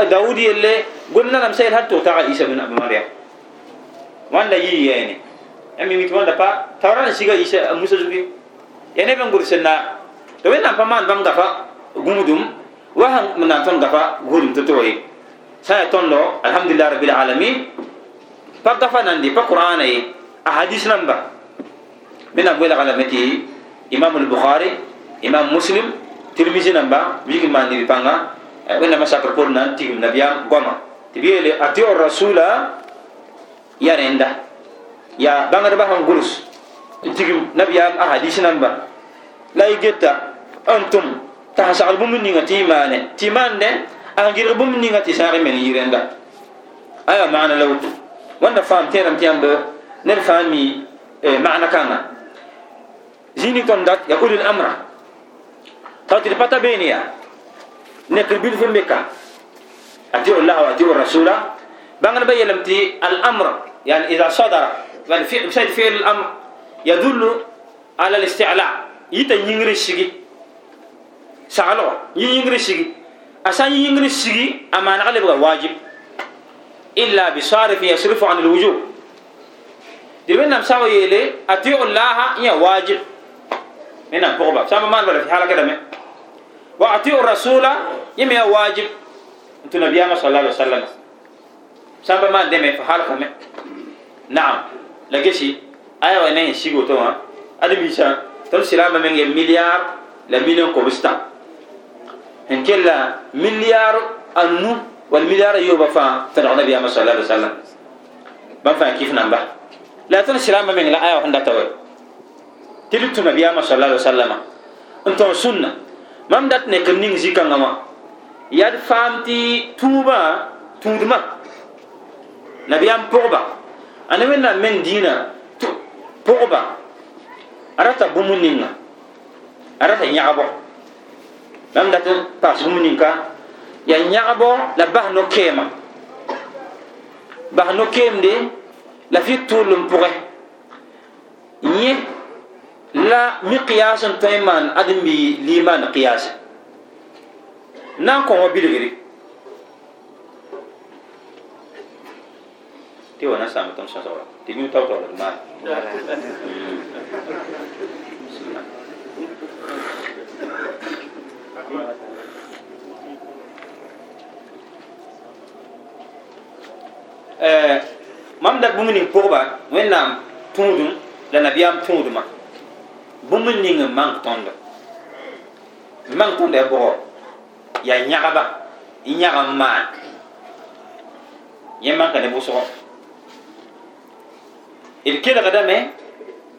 داود اللي قلنا لم سير هل توتع عيسى بن أبو مريم. وان لي يعني. أمي ميت وان دفع ترى نسيج عيسى موسى زوجي. يعني بن قرسنا تبين نحن ما نبغى دفع غمدم وهم من أتون دفع غمدم تتوهي. سيتون لو الحمد لله رب العالمين. فدفع نندي بقرآن أي أحاديث نمبر. من أقوال علمتي إمام البخاري إمام مسلم ترمزي نمبر. ويكما نبي بانغا ابن ما شكر كل نانتي من نبيان قما تبيه لي أتيو الرسول يا رندا يا بعمر بهم غلوس تيجي نبيان أحاديث نبى لا يجتا. أنتم تحصل بمن نعتي ما نه تيمان نه أنجر بمن نعتي سار من يرندا أي معنى لو. وأنا فهم تيرم تيام ب نرفهمي إيه، معنى كنا زيني كندات يقول الأمر. تاتي البتا بيني نكر بيل في مكة. أتيو الله وأتيو الرسول. بعند بيا لمتي الأمر. يعني إذا صدر يعني في مشاهد في الأمر يدل على الاستعلاء. يتا ينجري شيء سألو أسان ينجري شيء أما نقلب واجب. إلا بصارف يصرف عن الوجوب. دلوقتي نام سوا يلي أتيو الله يا واجب. من البغبة سامع ما نقول في حالك ده واعطيوا الرسول يمي واجب. انت نبي الله صلى الله عليه وسلم. سبب ما دم في نعم. لجيشي ايوا نين شيغو تو أدي بيشا. تو سلام من مليار لمليون كوبستا. ان كلا مليار أنو والمليار يوبا فا تدعو النبي صلى الله عليه وسلم. بنفع كيف نبا لا تن سلام من لا ايوا هندا تو تلتو النبي صلى الله عليه وسلم. أنتم سنة. mam dat nek ning zi kanga ma yad fam ti tuba tudma. Nabi am pogba ana wenna men dina pogba arata bumuninga arata nyaabo mam dat pas bumuninga ya nyaabo la bah no kema bah no kemde la fitulum pore. Nye na n kõ wa bilgre tɩ wa na sãam tõnd sõsgra tɩ mi tao tao la d maan mam da bũmb ning pʋgba wẽnnaam tũudum la nabiyaam tũudmã bũmb ning n mang tõndo mang tõndo ya bʋgɔ yaa yãgba n yãg n maan yẽ manka ne bʋsgɔ d kelgdame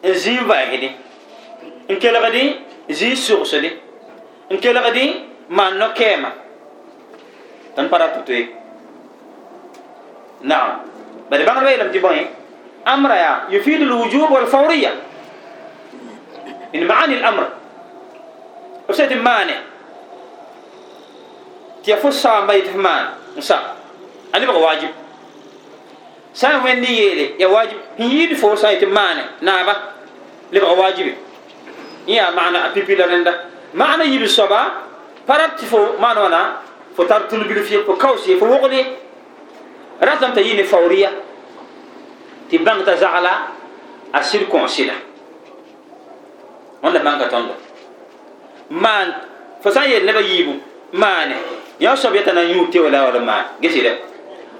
n zĩig vaasde n kelgd zĩig sogsde n kelgd maan no-kɛɛma tõnd pa ra tʋ toe نعم بل بعض الوقت لم تبين أمر يا يفيد الوجوب والفورية من معاني الأمر. وسيد مانع. تيفوس سام بيت مان نسا. أنا بقى واجب. سام وين يلي؟ يا واجب. هي فوس سايت مانع. نابا. لبقى واجب. يا معنى أبيبي لرندا. معنى يبي صبا فرات فو ما نونا فتار تلبي في فو كوسي فو وقلي ratame t'a yɩ ne faoriya tɩ bãng t'a zagla a sɩd kõosɩ la wãnda bãnga tõndo maan fo sã n yeel nebã yiibu maane yã soab yɛta na n yũud tɩ wala wala maan gesɩdɛ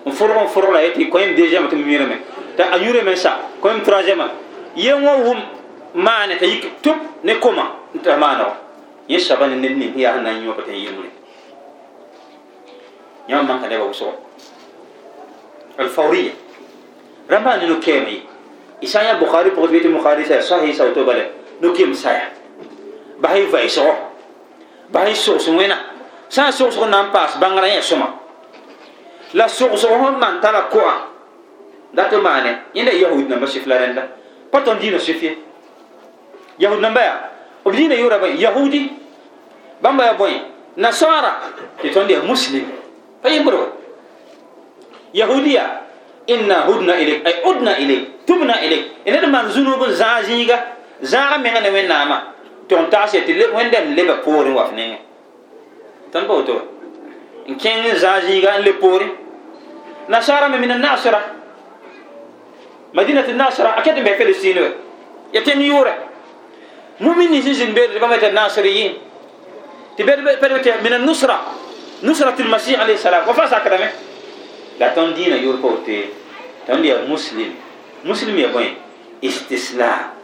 n fʋrg n fʋrg la yetɩ koem deuxième tɩ m yũrame t'a a yũrame n sa koem troisième yẽ wã wʋm maane t'a yik tʋp ne koma t'a maanegɔ yẽ soaba ne ned sẽn na n yõpa tɩ n yɩmre yã manka nebã wʋsgɔ الفورية رمى أنه كيمي إسايا بخاري بغفيت البخاري سير صحيح سوتو بله نكيم سايا بهاي فايسو بهاي سوس وينا سا سوس نام باس بانغرا يسوما لا سوس هم من تلا كوا داتو ماني يندا يهود نمبر سفلا رندا بطن دينو سفيه يهود نمبر وبدينا يورا بي يهودي. بامبا يا بوين. نصارى. يتوندي مسلم. فيمبرو yahudiya inna hudna ilayk ay udna ilayk tubna ilayk ene de man zunub zaziga zaga menga ne wenama ton taase ti le wendem leba porin wa fne tan bo to in ken zaziga le porin nasara min an-nasra madinatu an-nasra akete be palestine ya ten yure mu'min ni zin be de bamata nasriyin ti be be min an-nusra nusrat al-masih alayhi salam wa fa sakadame la tõnd dĩinã yor pa woto tõnd yaa muslim muslim ya bõe istislam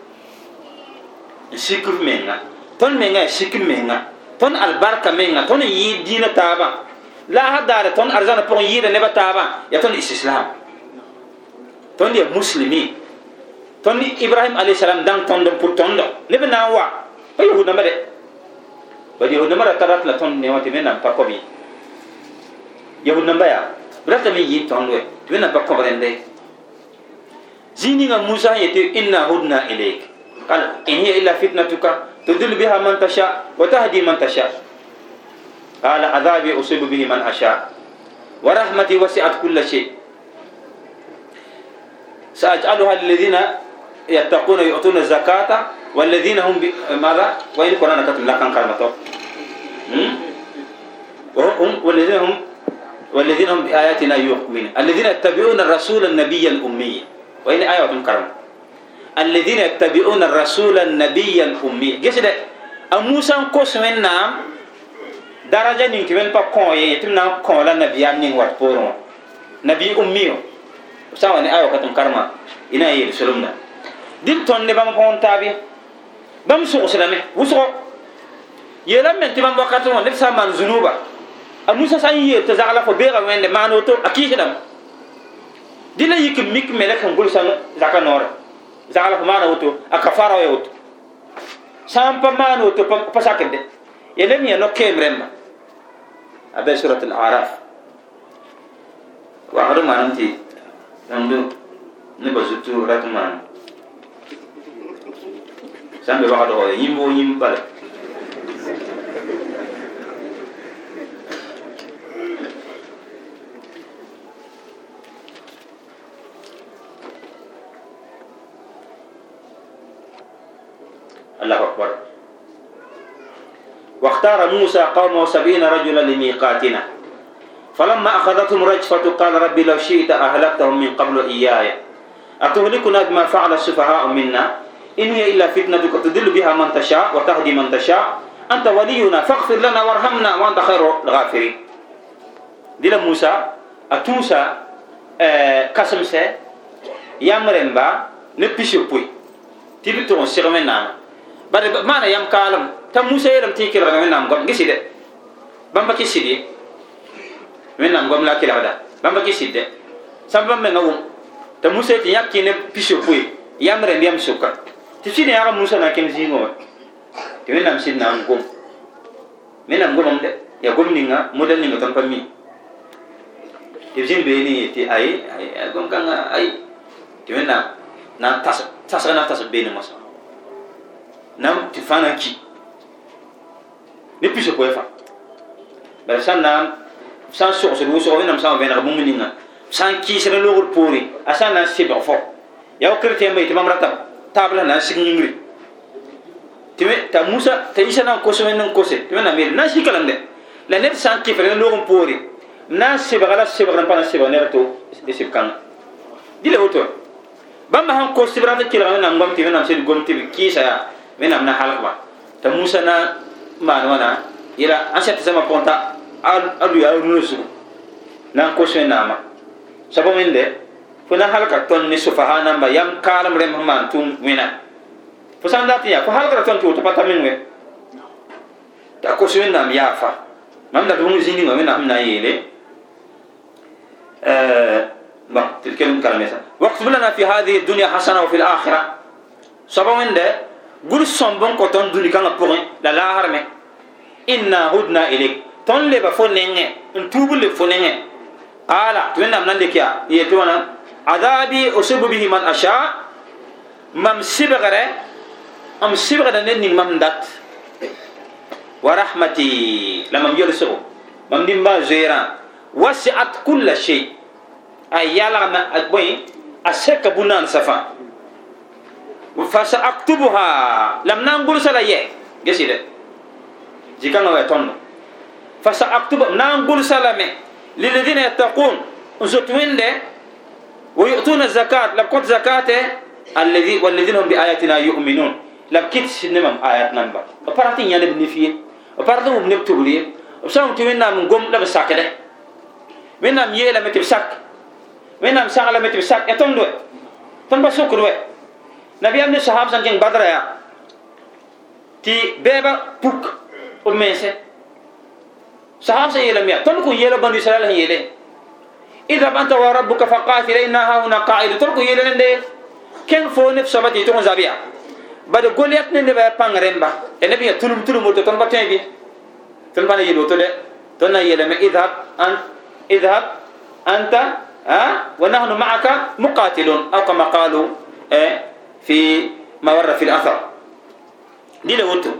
n sikr menga tõnd menga ya sikr menga tõnd albarka menga tõnd n yɩɩd dĩinã taabã la a daare tõnd arzãnã pʋgẽ yɩɩda nebã taabã ya tõnd istislam tõnd ya muslimi tõnd ibrahim alayhi salam dãng tõnd n pʋr tõndo neb na n wa pa yahud nambã de bad yahud nambã ra tarat la tõnd ne wã tɩ wẽnnaam pa kob ye yahud nambã yaa brata mi yi tõnd we tɩ wẽnna pa kõb rẽnde zĩig ninga musa n yetɩ inna hudna ilayk hiya illa fitnatuka tudil biha man tasha wa tahdi man tasha qala adhabi usibu bihi man asha wa rahmati wasi'at kulla shay سأجعلها للذين يتقون يؤتون الزكاة والذين هم. ماذا؟ وإن قرآن كتب لكن كرمته وهم والذين هم والذين هم بآياتنا يؤمنون. الذين يتبعون الرسول النبي الأمي. وين آية كرم الذين يتبعون الرسول النبي الأمي. جيس ده أموسى كوس من نام درجة نين كمان بكون يتم نام كون لا نبي أمين وات بورون نبي أمي. سواء آية كتم كرم إنا يرسلون دين تون نبام كون تابي. بام سوق سلامه وسوق. يلام من تبام بكاتون لسه من ذنوبه a musa sã n yeel tɩ zagla fo beega wẽnde maan woto a kɩɩsdame dɩ la yik zagla fo maana woto a kafara ya woto n pa maan woto pa sakende ya leb yã no-keem rẽmba a be surat al-araf wagd maan tɩ tõnd nebã zutu rat maan sã n be yĩmbo yĩm bala الله أكبر. واختار موسى قومه سبعين رجلا لميقاتنا. فلما أخذتهم رجفة قال ربي لو شئت أهلكتهم من قبل إياي. أتهلكنا بما فعل السفهاء منا؟ إن هي إلا فتنتك. تدل بها من تشاء وتهدي من تشاء. أنت ولينا. فاغفر لنا وارحمنا وأنت خير الغافرين. دي موسى أتوسى آه قسم سي يامرنبا نبيشو بوي تيبي تون سيغمين نانا بعد ما أنا يام كالم تا موسى يلم تيكي رغمين نام قم جسي ده بامبا كي سيدي من نام قم لا كي رغدا بامبا كي سيدي سامبا من نوم تا موسى تي يام كي نبيشو بوي يامرن يام سوكا تسيني يا موسى نا كين زيغو تي من نام سيد نام قم من نام قم ده يا قم نينا مودل نينا تنبا مي تبزين بيني تي أي أي قم كان أي تي من نام نام تاس تاس na tas bene masa nam ti fana ki ne piso ko fa bal san nam san so so so nam san bene rabum ninga san ki sere logor pori asan na se ba fo ya o krete mbay ti mamrata tabla na sig ngri ti me ta musa ta isa na ko so men ko se ti me na me na shi kalam de la net san ki fere logor pori na se ba gala se ba na pa se ba ne to de se kan dile oto bãmba sãn kos tɩ b rat n kelg wẽnnaam gom tɩ wẽnnaam sẽd gom tɩ b kɩɩsa yaa wẽnnaam na halgba t'a musa na maan wãna yela sã tɩ zãma pʋgẽ t'a a luya a rũnã zugu na n kos wẽnnaamã soab wẽnde fo na halka tõnd ne sofaha namba yam kaalem rẽm sẽn maan tʋʋm wẽna fo sã n dat n yaa fo halgra tõnd tɩ woto pa ta meng we t'a kos wẽnnaam yaafa mam dat bũmb zĩig ninga wẽnnaam sẽn na n yeele bon تلكلم كلمة واكتب لنا في هذه الدنيا حسنة وفي الآخرة سبب من ده قول سنبون كتون دوني كان بورين لا لا هرمي إنا هدنا إليك تون لبا فنينة انتوب لفنينة قال توين من لك يا يتوانا عذابي أصيب به من أشاء مم سبغره أم سبغره نني مم دات ورحمتي لما يرسو مم دمبا زيرا وسعت كل شيء ay yala na boy aseka bunan safa. fa فسأكتبها. لم ننقل سلاية جسيد جيكان هو يتون فسأكتب. ننقل سلامة. للذين يتقون. زتوين دي ويؤتون الزكاة. لب قد زكاة. الذي والذين هم بآياتنا يؤمنون. لب كت نمم آيات نمبر. وبرتين يعني بنفيه وبرتين بنكتب لي وسام توين نام قوم لب ساكنة من نام يلا متبسك من نام ساكنة متبسك يتون دوت تنبسك دوت nabiyam ne sahab sãn kẽng badra yaa tɩ bɛɛba puk b mense sahab sẽn yeelame yaa tõnd kõn yeela bãn israɛl sẽn yeele idhab anta wa rabbuka faqatila inna hahuna qaidu tõnd kõn yeele rẽnde kẽng foo neb soaba tɩ y tʋg n zab yaa bad goliat ne pãng rẽmba ya neb ya tulum tulum woto tõnd pa tõe bɩ tõnd pa na yel woto de tõnd na yeelame idhab idhab anta ها ونحن معك مقاتلون أو كما قالوا في ما ورد في الأثر. دي لوتو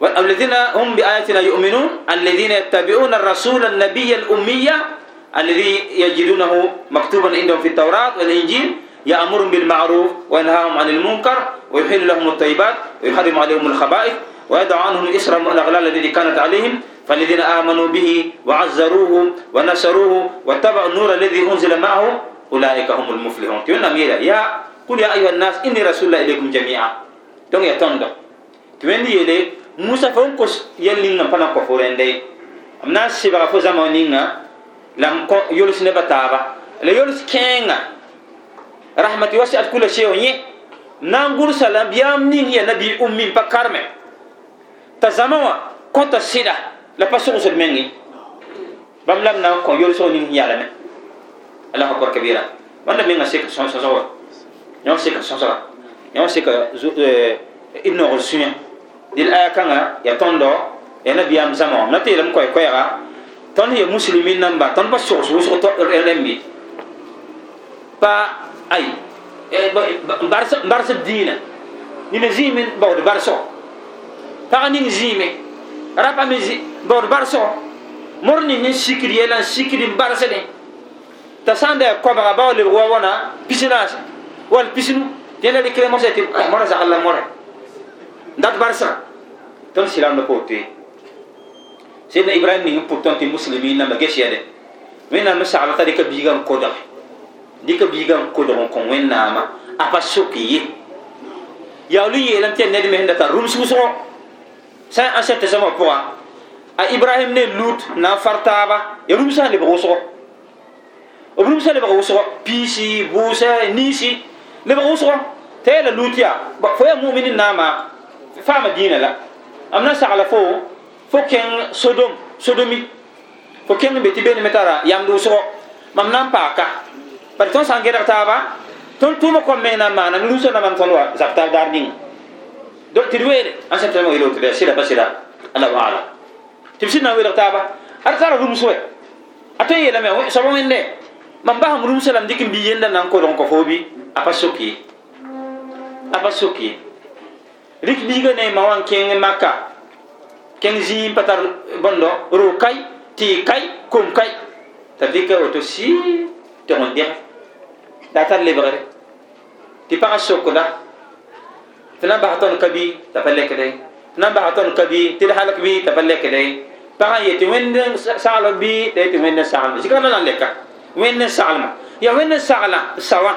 والذين هم بآياتنا يؤمنون الذين يتبعون الرسول النبي الأمية الذي يجدونه مكتوبا عندهم في التوراة والإنجيل يأمرهم بالمعروف وينهاهم عن المنكر ويحل لهم الطيبات ويحرم عليهم الخبائث ويدع عنهم إسرهم والأغلال التي كانت عليهم. فالذين آمنوا به وعزروه ونصروه واتبعوا النور الذي أنزل معه أولئك هم المفلحون. ميرا يا قل يا أيها الناس إني رسول الله إليكم جميعا. دون يتوندو تقول يلي موسى فنكس يلين نبنا كفورين دي أمنا سيبا فو زمانينا لم يولس نبتابا لا يولس كينا رحمتي وسعت كل شيء ونيه نانغول سلام بيام نين يا نبي أمي بكارمة. تزاموا كنت سيدا. sogsd mengi bãmb lam na n kõ yolsg ning yalame allah akbar kabira bãmb menga sek sõsga wa yõ seka sõsga yõ seka d nogl sũyã dɩl aya kãngã ya tõndo ya nabiyaam zãma na tɩ yeelame koɛ koɛɛga tõnd ya muslimin namba tõnd pa sogs wʋsg rẽmbe pa ay barsb diinã nina zĩime baood barsg pagã ning zĩime rapa me bor barso morni ni sikiri yelan sikiri barsene ta sande ko ba ba le wa wana pisina ning n pʋg tõnd tɩ muslimin namba ges yɛde wẽnnaam me sagla t'a dɩka biigã n kodg dɩka biigã n kodg n kõ wẽnnaamã a pa sok ye yaool n yeelame tɩ ned me sẽn da tar rũms wʋsgo sã n sẽn tɩ sãmã pʋga a ibrahim ne lut na n far taaba ya rũmsã lebg wʋsgo b rũmsã lebg wʋsgo piisi buusa niisi tɩ bene me tara yamd wʋsgo mam na n paaka bad tõnd sã n gẽdg taaba tõnd tʋʋma kom meng na n maana ne rũsã namam tõnd wa zab tar daar ninga donc tɩ d weele ãn sẽn tɩ weele woto sɩda pa sɩda allahu alam tɩ b sɩd na n weelg taaba ad tara rũms wɛ a tõe n yeelame soab wẽnde mam basem rũmsã lam dɩk n bi yenda na n kodg n kõ fo bi a pa sok ye a pa sok ye rɩk biigã ne ma wa n kẽng maka kẽng zĩig pa tar bõndo ro kay tɩ kay kom kay t'a dɩka woto sɩ tɩg n dẽg daa tar lebgre tɩ pagã sokda tɩ na n bas tõnd ka bɩ t'a pa lɛkde tɩ na n bas tõnd ka bɩ tɩ d halk bɩ t'a n wẽnd n sagl bɩ t'a yetɩ wẽnd n n n n sagla sa wã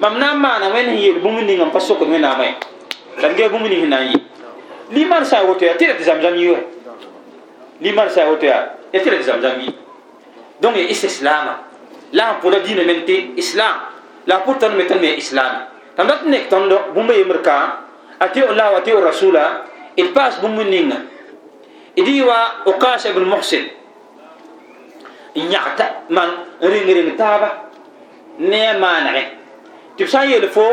mam na n maana wẽnd sẽn yeel bũmb ning n pa sokd wẽnnaamã ye la d gee bũmb ning sẽn na n yɩ liman sã woto ya tɩ ra tɩ zamzam yɩ wɛ liman sã woto ya ya tɩ ra tɩ zamzam yɩ donc ya istislama la sẽn pʋda diinã men tɩ islam la pʋd tõnd me tõnd me ya islame tãm dat nek tõnd bũmba yembr ka a tɩ allah wa tɩ rasula d paas bũmb ninga d yɩ wa okasa ibn muhsin n yãgta man n ring-ring taaba ne a maanegẽ tɩ b sã n yeel fo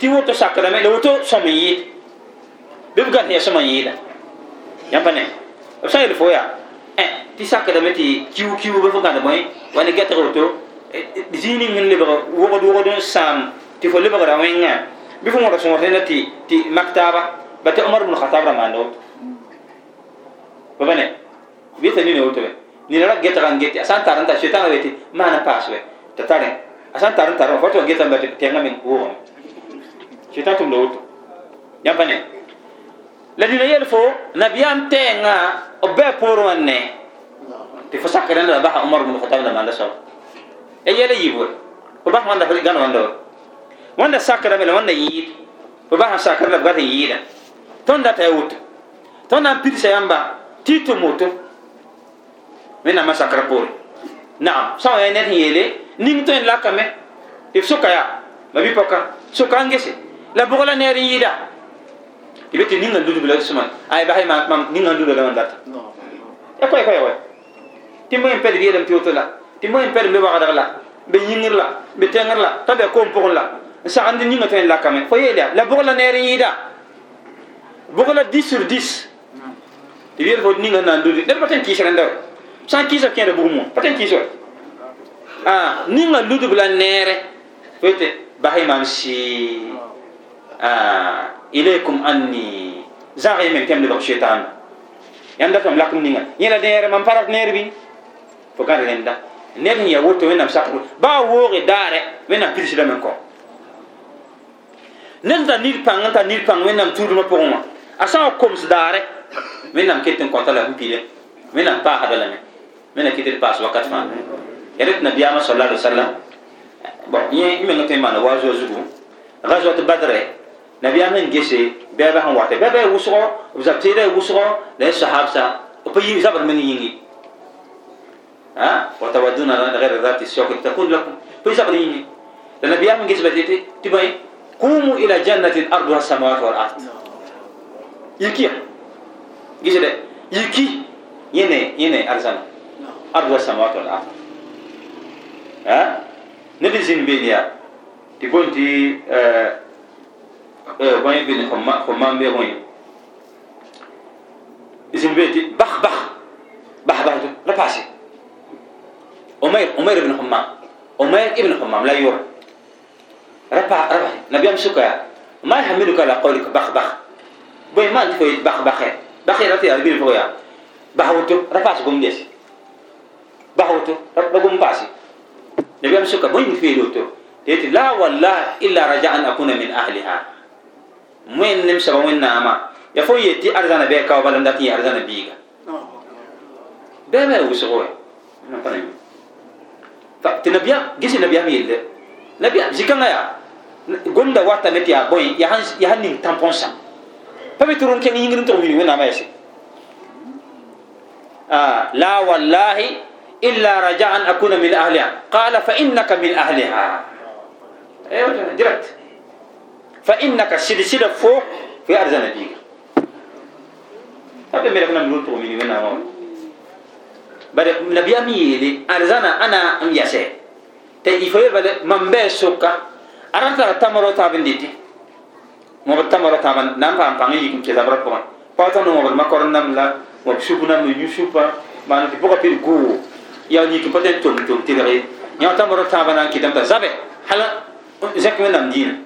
tɩ woto sakrame la woto sõm n yɩɩd bɩ b gat ya sõma n yɩɩda yãmpa ne b sã n yeel fo yaa tɩ sakrame tɩ kiu kiu bɩ fo gãd bõe wa ne gɛtg woto zĩig ning sẽn lebg wogd wogd n sãam tɩ fo lebgra wẽngã bɩ fo wõda sõor rẽna tɩ tɩ mak taaba ba tɩ omar bn khatab ra maanda woto fa ba ne bɩ t'a nina woto wɛ nina ra geta kan geti asan taran ta shetan weti mana pas we ta tare asan taran taran foto geta ba tenga min wo shetan tum do ya bane la dina yel fo nabiyam tenga o be por wanne ti fo sakare na ba umar bin khattab na manda so e yele yibo ko ba wanda fa gan wanda wanda sakare me wanda yi ko ba sakare la ga yi da ton da ta yut ton na pirsa yamba tito moto wẽnnaam a sakra poore naam sã n ya ned sẽn yeele ning tõe n lakame tɩ b soka yaa ma bɩ pɔka soka n gese la bʋg la neer n yɩɩda tɩ be tɩ ning n ludb la sẽma ay basy mam ning n luda la mam data ya koɛ koɛ wɛ tɩ moẽ pɛd b yeelame tɩ woto la tɩ moẽ pɛd n be wagdg la be yĩngr la be tẽngr la t'a be koom pʋgẽ la n sagend ninga tõe n lakame fo yeel yaa la bʋg la neer n yɩɩda bʋg la 10 sur 10 tɩ b yeel fo ning n na n ludi ned pa tõe n kɩɩs rẽnda we sã n kɩɩsa kẽeda bugum wã pa tõe n kɩɩs wa ninga ludb la neere fete basy mam sɩ ilaykum anni zãg ye meng tɩ m lebg shetaana yãmb datame lakem ninga. Yẽla neere mam pa rat neer bɩ fo gãd rẽnda ned n ya woto wẽnnaam sakr baa wooge daare wẽnnaam pirsdame n kɔ ned n tar nid pãng n tar nid pãng wẽnnaam tuudmã pʋgẽ wã a sã n wa koms daare wẽnnaam ket n kõta la n pile wẽnnaam paasda lame من كتير باس وقت فان يرد النبي عليه الصلاة والسلام بقى يين يمين نتين ما نبغى زوج زوج غزوة بدر النبي عليه من جيسي بابا هم وقت بابا وسرع وزبتيرة وسرع لين الصحابة وبيجي زبر من يجي ها وتودون غير ذات الشوك تكون لكم بيجي زبر يجي النبي عليه من جيسي بدر تبغى قوموا إلى جنة الأرض والسماوات والأرض يكير جيسي ده يكير يني يني أرزانه أرضها السماوات والأرض. ها؟ نبي زين بينيا تقول تي وين بين خما خما بين زين بيتي بخ بخ. بخ بخ لا باسي عمير عمير بن حمام. عمير ابن حمام لا يور رفع رفع نبي أمسكها ما يحملك على قولك بخ بخ. بوي ما أنت بخ بخ بخ رفع أربعين فويا. بحوتو رفع سكون ديس بحوتو رقم باسي نبي أمسكها بوي في لوتو تيتي لا والله إلا رجاء أن أكون من أهلها وين نمسك وين نعمة ya fo yeti arzana be ka wala ndati arzana biga be be wusgo na pana mi fa ti nabiya gisi nabiya mi yelde nabiya zikanga ya gonda wata meti ya boy ya han ya han ning tampon sa pa mi turun ken yingin to mi wena ma yasi ah la wallahi إلا رجاء أن أكون من أهلها. قال فإنك من أهلها. أيوة جرت. فإنك سيد سيد فوق في أرض نبيك. أبي ملك نبي نقول تومي من نعم بعد نبي أمي لي أرزنا أنا أم يسه تي يفوي بعد مبئ سوكا أرانا ترى تمرة تابن ديتي. مبئ تمرة تابن نام فان فان يجيكم كذا بركوان باتنا مبئ ما كورن نملا مبئ شوبنا مبئ يشوبا ما نتبوك بيرغو ya ni kin paten tom tom tigare ya tamaro taban ki dam ta zabe hala zakme nam dina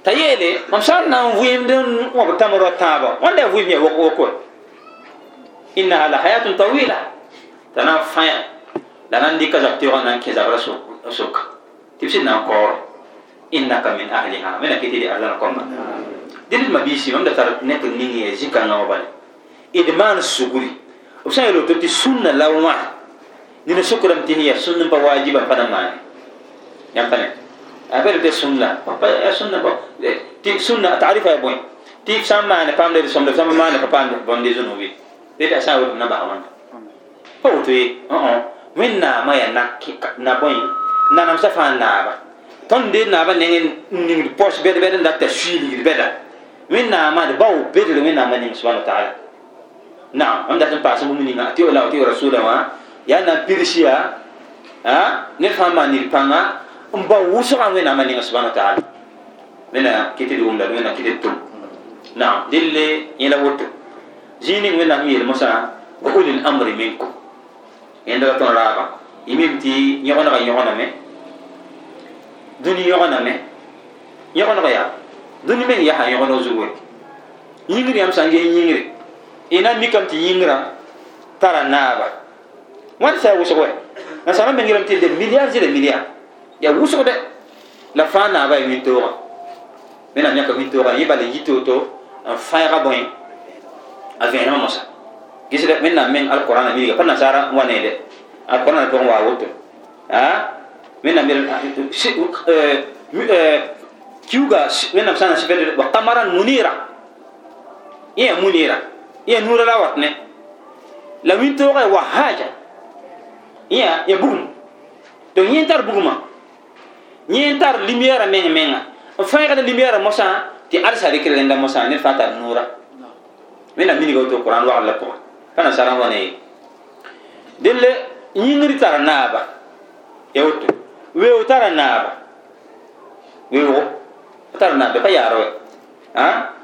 t'a yeele mam n na n vɩɩmd n wãb tãm ra tãaba wãnda ya vɩɩm ya woko innaha la hayatun tawila t'a na n fãya la na n dɩka zab teoogã na n kẽ zabrã soka sɩd na kaoore innaka min ahliha me na kɩ tɩ de arzãna kõmba dɩd ma biisi mam da tar nek ning ya zĩ-kãngã wã bale d maan sugri sunna papa ya sunna ba ti sunna ta'rifa ya boy ti sama ne pam de som de sama ma ne papa de bon de zunu wi de ta sa wo na ba man pa wo to yi uh uh min na ma ya na na boy na nam sa fa na ba ton de na ba ne ni pos be be da ta shili be da min na ma de ba wo be de min na ma ni subhanahu wa ta'ala نعم. عند تم باس مني ما تيو لا تيو رسول ما يا نبيرشيا ها؟ نفهم ما نيرفانا امبا وسر عن وين امني سبحانه وتعالى. منا كتير يوم لنا منا كتير توم نعم. دللي يلا وط زيني وين امي المسا بقول الأمر منكم. عند تون رابا يمتي يغنى يغنى مي دوني يغنى مي يغنى يا. دوني مي يا يغنى زوجي يغنى يمسان يغنى n mikame tɩ yĩngrã tara naaba wãn sa wʋsg wɛ nansãrã meng yeelame tɩ de milliard zɩla milliard ya wʋsgdɛ la fãa naaba ya wĩntoogã wẽnnaam yãka wĩntoogã yẽ bala yi to-to n fãɛga bõe a vẽenemã mosã gisd wẽnnaam meng alqurana milga pa nasaara wa neede alqurana pʋgẽ waa woto wẽnnaam kiuga wẽnnaam sã na sɩfɛd wa kamaran munira yẽ ya munira yẽ nuura la wat ne la wĩntoogã ya wa haaja yẽ ya bugum donc yẽ tar bugumã yẽ tar lumière meng menga n fãegd lumière mosã tɩ alsa rɩkr rẽnda mosã ned fãa tar nuura wẽnna miniga woto qurãn wagl la pʋgã pa nasara n wa ne ye dẽlle yĩngr tara naaba ya woto weoog tara naaba weoogo tara naaba pa yaara wɛ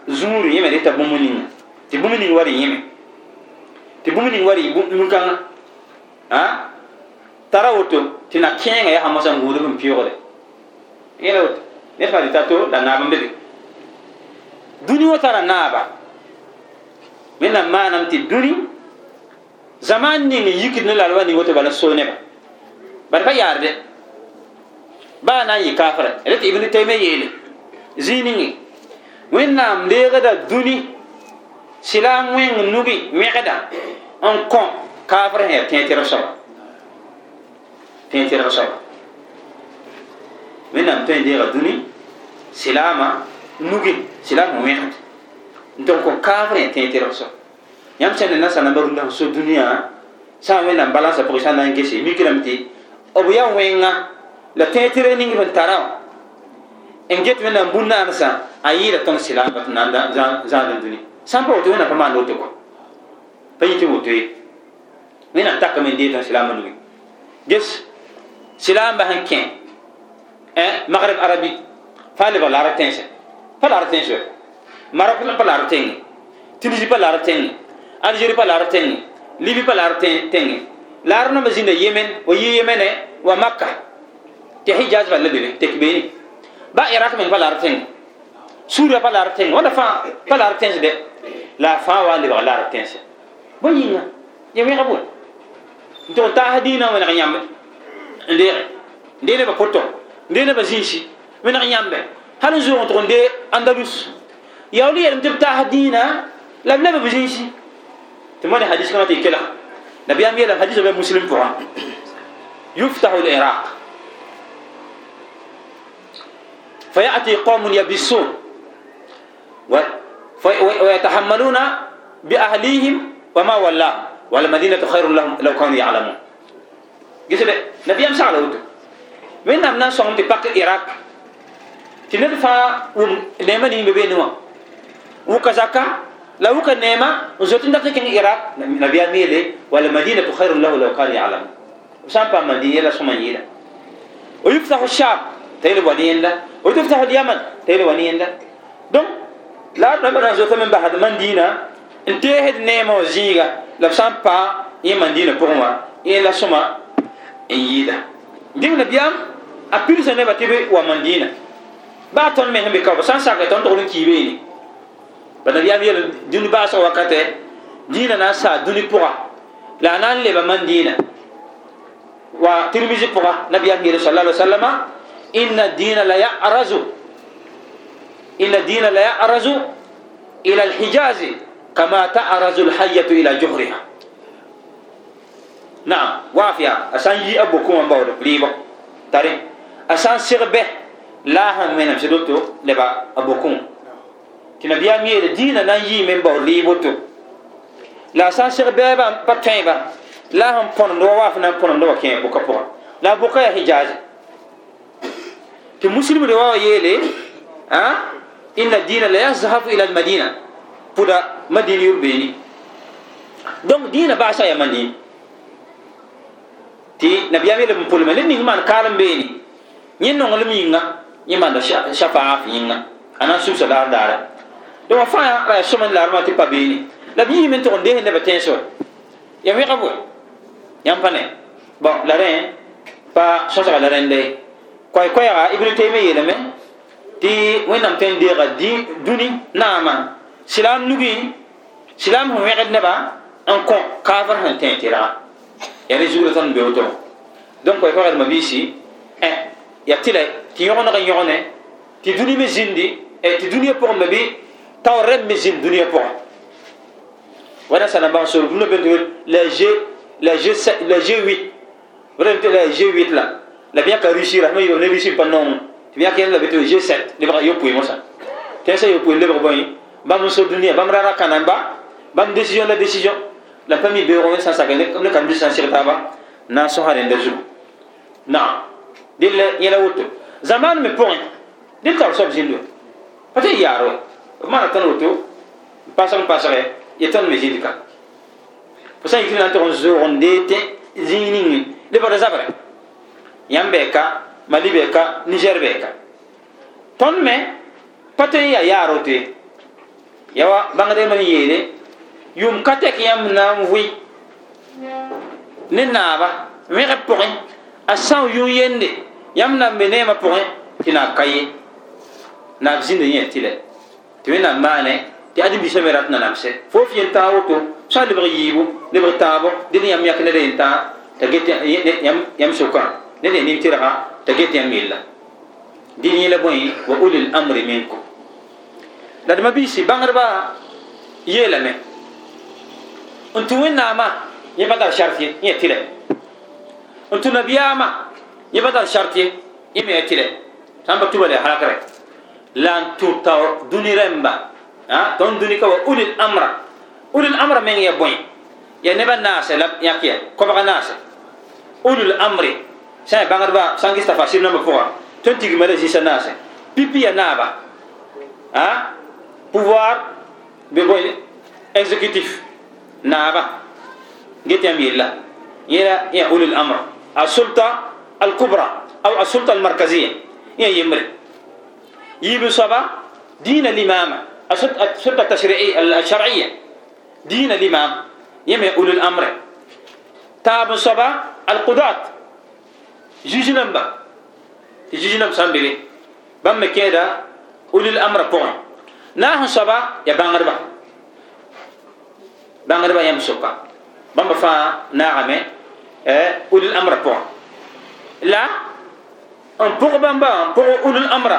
zũur yẽ me rɩ t'a bũmb ninga tɩ bũmb ning wa rɩ yẽme tɩ bũmb ning wa rɩ yũ-kãngã tara woto tɩ na kẽenga yaa sã mosã n gũudb n pɩʋgde yẽla woto ned fãa dɩ ta to la naab n bebe dũni wã tara naaba wẽnnaam maanam tɩ dũni zamaan ning yikd ne la alwa ning woto bala so neba bad pa yaarde baa na n yɩ kaafra rẽ tɩ ibn tayme yeele zĩig ninge wẽnnaam leegda dũni sɩla n wẽng nugi wẽgda n kõ kaafr sẽn ya tẽe tɩrg soaba tẽe tɩrg soaba wẽnnaam tõe n deega dũni sɩlaama nugi n wẽgd n tɩ n kõ kaafr ya tẽe tɩrg soaba yãmb sẽn ne nasã namba rũndã so dũniyã sã n wẽnnaam balansã pʋgẽ sã n na n gese mikrame tɩ b la tẽe tɩr ning b n tara n a yɩɩda tõnd sɩlaamba tɩ sã n pa woto wẽnnaam pa maand woto kɔ pa yɩ tɩ woto ye wẽnnaam takame n dee tõnd sɩlaambã nugi ges sɩlaambã sẽn kẽ magreb arabi fa lebg laara tẽnse pa laara tẽns wɛ marok pa laara tẽnge tunisi pa laara tẽnge algérie pa laara tẽnge libi pa laara tẽnge laar namba zĩnda yemen wa yi yemene wa makka tɩ hijaz pa la bebe tek beene ba irak meng pa laara tẽnge suria pa laara tẽnge wãnda fãa pa laara tẽns dɛ la fãa wa lebg laara tẽnse bõe yĩnga ya wẽga bõe n tʋg taas dĩinã wẽneg yãmbe n deege n dee nebã poto n dee nebã zĩisi wẽneg yãmbe hal n zoog n tʋg n dee andalus yaool yeelm tɩ b taas dĩinã la b leb b zĩisi tɩ mõne hadis kãngã tɩ y kelg nabiyaam yeelame hadisa be muslim pʋgã yuftahu liraq فيأتي قوم يبسون ويتحملون بأهليهم وما ولا. والمدينة خير لهم لو كانوا يعلمون. جسد نبي أمسى على ود. من نمنا صنع تبقى إيراك. تنين فا وم نيمة نيمة بينهم وكذاك لا وك نيمة وزوت نتاك كن إيراك. نبي أميلي والمدينة خير لهم لو كانوا يعلمون. وسام بام مدينة لا سما يلا ويفتح الشام تيل وانيندا ويفتح اليمن تيل وانيندا دم la na bana zotin men bahad mandina ntehed nema o ziga la sampa yi mandina pour moi et la suma n yɩɩda dĩng nabiyam a pilsa nebã tɩ b wa mandĩnã baa tõnd me sẽn be ka sã n sak tõnd togd n kiibe ne ba nabiyam yel dũni baasg wakatɛ dĩinã na n saa dũni pʋga la a na n leba mandĩnã wa tirmisi pʋga nabiyam yeel sala ali wasallama inna dina la yarazu إن الدين لا يعرز إلى الحجاز كما تعرز الحية إلى جهرها. نعم وافيا. أسان جي أبوكم أبو ليبا تاري أسان سيغ به لا هم من أمسدوتو لبا أبوكم تنا بيا مي الدين نان جي من بو ليبوتو لا أسان سيغ به با باتين لا هم فنن دو وافنا فنن دو كين بوكا فوا لا بوكا يا حجاز. تي مسلم دو يلي ها baasa ya mandin ti nabiyam yele mun pulma le ning man karam beeni yin no ngol minga yin man da shafa yinga ana su sa dar dara do wa fa ra so man larma ti pa beeni la bi min to nde ne baten so ya mi kabo yam pane bon la ren pa so sa la ren de koy koy ga ibnu taymi yele me ti wẽnnaam tõe n deega dũni naama. Silaam nugi wẽgd neba n kõ kaafr sẽn tɩ ya tõnd be donc koy fagd ma biisi ya tɩ la tɩ tɩ dũni me zĩndi tɩ dũniyã pʋgẽ me bɩ tao rẽb me zĩnd dũniyã pʋgẽ wãna sã sor dũnã bɩ la g la g la g 8 rẽm tɩ la g 8 la. La yãka rusi rasma ne rusi pa tɩ b yãk yẽl la bɩ tɩ g 7 lebg yopoe mosã tẽnsã yopoe lebg bõe bãmb n sor dũniyã bãmb rara kãna n ba bãmb décision la décision. La pa mi beoog sã sak ne kam bɩ sã n na n sõsa rẽnda zugu naam dɩl yẽla woto zamaan me pʋgẽ dɩl tar soab zĩnd pa tɩ yaar we b maana tõnd woto n pasg n pasgɛ ya tõnd me ka fo sã na n tog n zoog n dee tẽ zĩig ning lebgda zabrɛ yãmb mali bɛɛka niger bɛɛka tõnd me pa tõe n woto ya wa bãngd me n yeele yʋʋm ka tɛk yãmb na n vɩ ne naaba wẽgd pʋgẽ a sã n yende. Yãmb na be neemã pʋgẽ tɩ na ka ye naab zĩnda yẽ tɩ lɛ tɩ wẽnnaam maane tɩ adem-biisã me rat nanamsɛ fo f yen tãag woto sã n lebg yiibu lebg taabo dẽd yãmb yãk ned yen tã t'a get yãmb sʋkã ned ya nin-tɩrga تجد تجيت يميلا ديني لبوي وأولي الأمر منكم. لد ما بيسي بانربا يلا مي. أنتو وين ناما يبدأ شرطي يتيلا أنتو نبيا ما يبدأ شرطي يمي يتيلا سام بكتب لي حركة لأن تو دوني رمبا. ها؟ تون دوني كوا أولي الأمر. أولي الأمر يا يبوي يا نبا ناسه لب يا كيا. كبا ناسه أولي الأمر. Sã ya bãngdbã sã n ges tafasir nambã pʋga tõnd tigma la zĩsã naasɛ pipi ya naaba pouvoir be bõe exécutif naaba get yam yella yela ya ulul amr السلطة الكبرى أو السلطة المركزية هي يمر يبي صبا دين الإمام السلطة التشريعية الشرعية دين الإمام يمي أولي الأمر تاب صبا القضاة جيجي نمبا جيجي نمبا سامبري بام كيدا أولي الأمر بوين ناهن صبا يا بانغربا بانغربا يم سوكا بام فا ناغمي أولي الأمر بوين لا n pʋg bãmba n pʋg ulul amra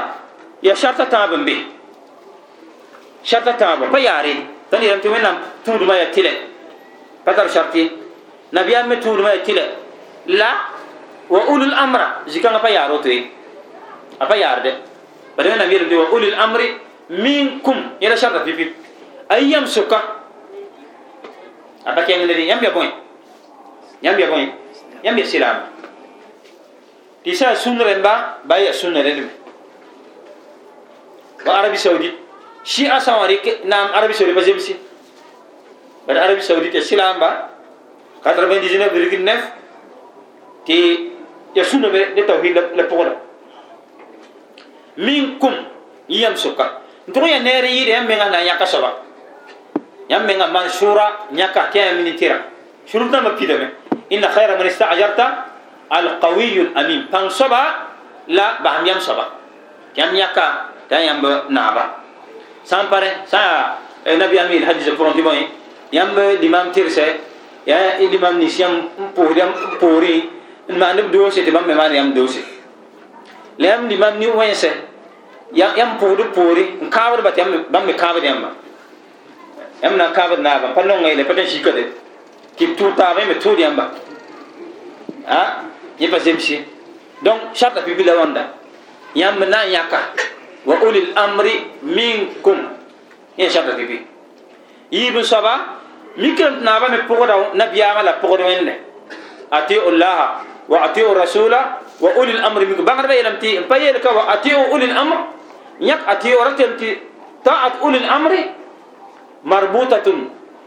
ya sharta tãab n be sharta taabo pa yaare tan yelam tɩ wẽnnaam tũudmã ya tɩlɛ pa tar shartɩ nabiyaam me tũudmã ya tɩlɛ la wa ulul amra zikãngã pa yaar woto ye a pa yaarde bad wẽnnaam yeelm tɩ wa ulul amri minkum yẽla sharta pipi a yam soka a pa kẽng ned yãmb ya bõe yãmb ya bõe yãmb ya sɩlaam tɩ sã sũn rẽmba ba ya rẽdme wa arabi saudite shi a sã wã naam arabi saudite pa zemse bad arabi saudite ya sɩlaamba 99,9 tɩ ya sũname ne tawhid la pʋgda minkum yãmb soka n tʋg ya neer n yɩɩd yãmb menga na n yãka soaba menga man sura yãka tɩ yaa minitɩra shurut nambã pidame inna khayra man istajarta alqawiyu lamin pãng soaba la basam yãmb soaba tɩ yãmb yãka t'a yãmb naaba sã n pare sã ya nabiyam yel hadisa pʋgẽ tɩ bõe yãmb limam tɩrsɛ ya limam nins yãmb المأنب دوشي تبام بمان يام دوشي لهم لمام نيو وينسي يام يام بوري بوري نكابر بات يام بام كابر يام يام نا كابر نابا فلون غيلة فتن شيكده كي تو تابي مي تو يام با ها يبقى زمشي دونك شرط في بلا وندا يام نا ياكا وأولي الأمر منكم ين شرط في بي يبن صبا ميكن نابا مي بوري نبيا مالا بوري وينه أتي الله la atiu wa atiu rasula wa uli lamri minkum bãngdbã yeelame tɩ n pa yeelka wa atiu uli lamr يك أتي ورتل طاعة أولي الأمر مربوطة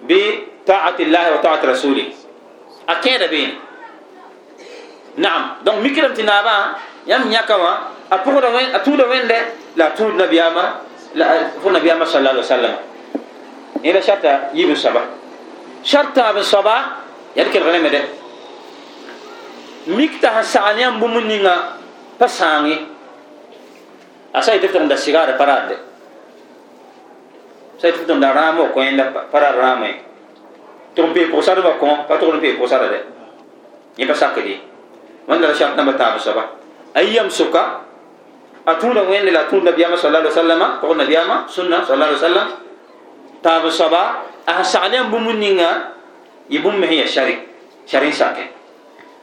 بطاعة الله وطاعة رسوله. أكيد بين نعم. دونك مكرم تنابا يم يكوا أبوغ وين أتود وين ده لا تود نبي أما لا فو نبي أما صلى الله عليه وسلم. إلى شرط يبن صبا. شرط أبن صبا يذكر غنم ده مكتا هسانيا بمنينا بساني asai tɩ tɩg n da sigare pa radde sai tɩ tɩg n da rãam wa kõenda pa rad rãame tɩg n pee pʋgsdbã kõ pa tʋgd n pee pʋgsda de yẽ pa sakd ye wẽnda la sak namba taab soaba a yam soka a tũuda wẽnde la a tũud nabiyaamã sala ali wasallama pʋg nabiyaamã sunna sala ali wasallam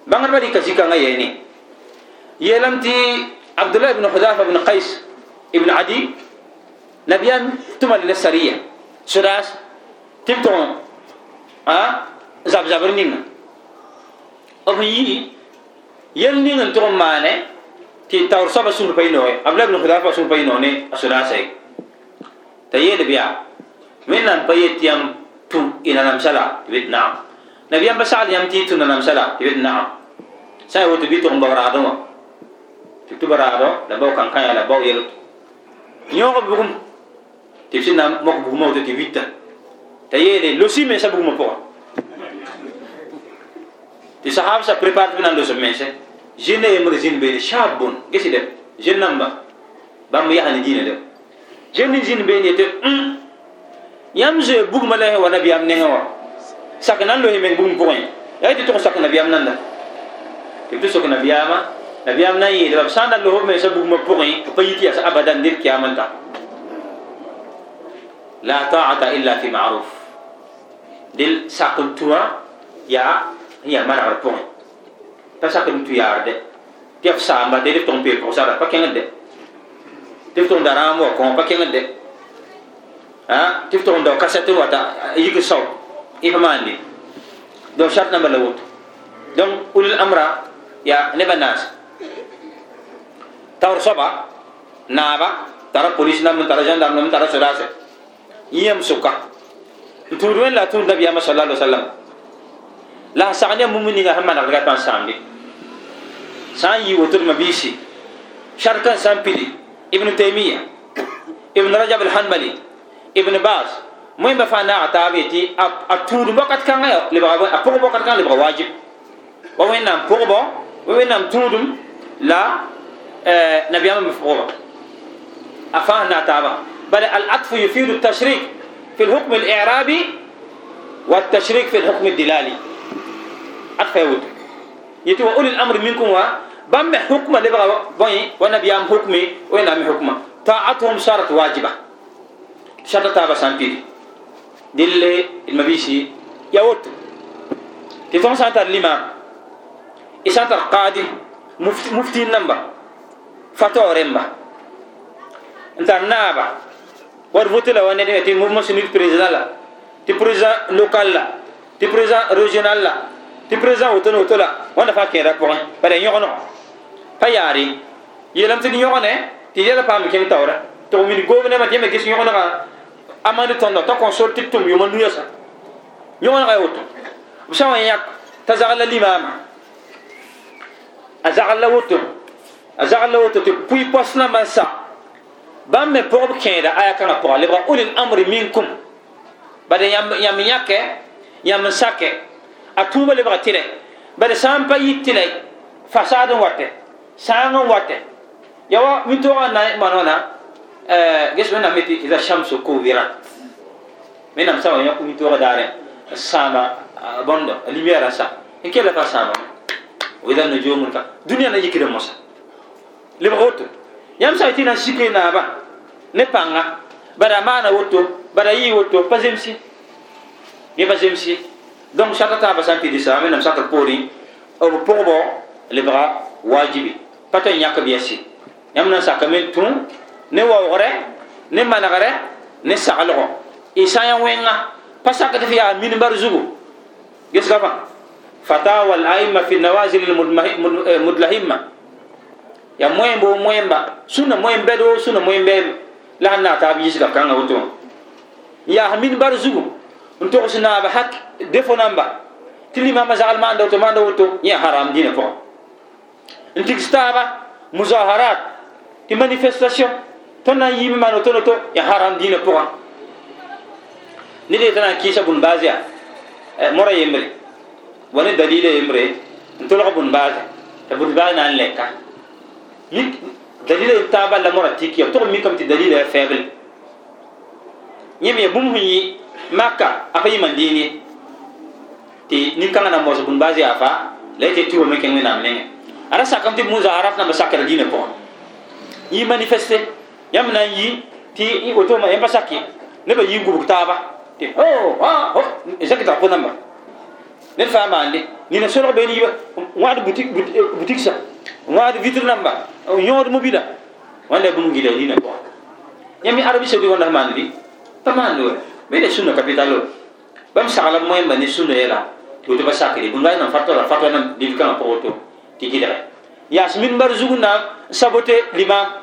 bãngdbã rɩka zikãngã yeene yeelame tɩ عبد الله بن حذافة بن قيس ابن عدي نبيان تمر للسرية سراس تبتون ها زاب زابر نينا أبني يل نينا تقوم معنا تي تور سبا سون بينه عبد الله بن حذافة سون بينه نه سراسي تيجي بيا من نبي أم بشار يوم تي تونا نام سلا. يبيت نعم. سأي هو تبي تون بعرا دوما تكتب بعرا دو. لباو كان كان لباو يل نيوغ بقوم تبي نام مك بقوم أو تبي تا تيجي لوسي من سب بقوم بقى تي سحاب سا بريبار تبي نام لوسي من سه جينة يمر جين بين شابون. كيسي ده جين نام با بام يا هني جينة ده جين جين بين يتم أمم. يمزه بقوم له ونبي أم نعوه sak na n loe meng bugum pʋgẽ yaa tɩ tʋg sak nabiyaam nanda tɩ b tɩ sok nabiyaamã nabiyam na yi da san da lo me sa bugma pʋgẽ pa yiti ya abadan ned kiyamanta la ta'ata illa fi ma'ruf dil sakun tuwa ya ya mana pʋgẽ ta sakun tu ya de tɩ f saamba de d tõng peel pʋgsara pa kẽngd de tɩ f tõng da rãam wa kõ pa kẽngd de tɩ f tõng da kaset n wata yik sao maande donc shart namba la woto donc ulil amra ya neba naas tawr soba naaba tara police nam tara gendarme nam tara sodase yiyam suka tuud wen la tuud nabiyama sallallahu alaihi wasallam la sagne mumuni nga hamana ga tan sambi san yi wotur mabisi sharkan sampili ibn taymiya ibn rajab al-hanbali ibn baz moy ba fana atabe ti a tuud bokat kan ya le ba a pogo bokat kan le ba wajib. Wa wen nam pogo bo wa wen nam tuudum la نبيام مفغوبة أفاهنا تابا بل العطف يفيد التشريك في الحكم الإعرابي والتشريك في الحكم الدلالي عطف يود يتي وأولي الأمر منكم و بام حكم لبغا بوي ونبيام حكمي وينام حكمة طاعتهم صارت واجبة shata taaba san pidi dille ilmabisi ya woto ti tõng sã n tar limam y sã n tar qaadi muftin namba fatao rẽmba n tar naaba war vote la wa ned tɩ mouvement sunit président la tɩ président local la tɩ président régional la tɩ président woto ne woto la wãnda fãa kẽeda pʋgẽ bala yõgno pa yaare yeelame tɩ d yõgne tɩ yɛla paam kẽng taoora tɩ f min gouvernement tɩ yẽme ges yõgnega amande tõnda t'a tɩ tʋm yʋma nuya sã yõgnega woto b wa yãk t'a zagl la limaama a la woto a zagl la woto tɩ pʋɩ pɔs nambã n sa bãmb me pʋgb kẽeda aya kãngã pʋga lebga ulil amri minkum bada yãmb yãkɛ yãmb n sakɛ a tʋʋma lebga tɩrɛ bada sã n pa yit n watɛ sãang n watɛ min-toogã na man wãna ges wẽnnaam me tɩ ida shamsu kuwirat wẽnnaam sã wa yõk min-toogã daarẽ n sãama bõndo lumiɛrã sa n kela pa sãama wɩda nujumun ka dũniyã na yikda mosa lebga woto yãmb sã tɩ na sike naaba ne pãnga bada maana woto bada yi woto pa zemsi ye pa zemsi donc saka ta basan pidi sa men saka pori o pogbo le bra wajibi pato nyaka biasi yam na saka men tun ne wawre ne managare ne sagalo isa ya wenga pasaka ta fiya min bar zugu ges gaba fatawa al aima fi nawazil al mudlahimma ya moyembo moyemba suna moyembe do suna moyembe la na ta bi yisga kanga woto ya min bar zugu n togs hak defo namba tɩ limama zagl maanda woto maanda woto yẽ haram dĩnã pʋgẽ n tigs taaba muzaharat tɩ manifestation tõnd na maan woto noto ya haram dina pʋgã ned tana na n kɩɩsa bũn baaz yaa mora yembre wa ne dalila yembre n tolg t'a bũn baaz na n lɛka dalila yem la mora tiki ya tʋg mikame tɩ dalila ya febel yẽ bumu bũmb yɩ maka a pa yɩ man dĩin ye tɩ nin-kãngã na mos bũn bazia yaa fa la y tɩ tɩ wa me kẽng wẽnnaam nengẽ a ra sakame tɩ muzaharat nambã sakra dĩinã pʋgẽ yɩ manifeste yãmb na n yɩ tɩ woto yãmb pa sak ye nebã yɩ gubg taaba tɩ zak t'a pʋ namba ned fãa maande nina solg been yiba wãad butik sa wãad vitre namba yõod mobila wãnda bũmb gila dĩinã pʋgẽ yãmb arabi saudi wãnda maan bɩ pa maan loore bɩ sũnã kapitalo bãmb sagla moẽmba ne sũnã yɛla tɩ woto pa sakre bũmb wana fatwa fatwa nam dɩb-kãngã pʋg woto tɩ gɩdge yaas min bar zug na n sabote limam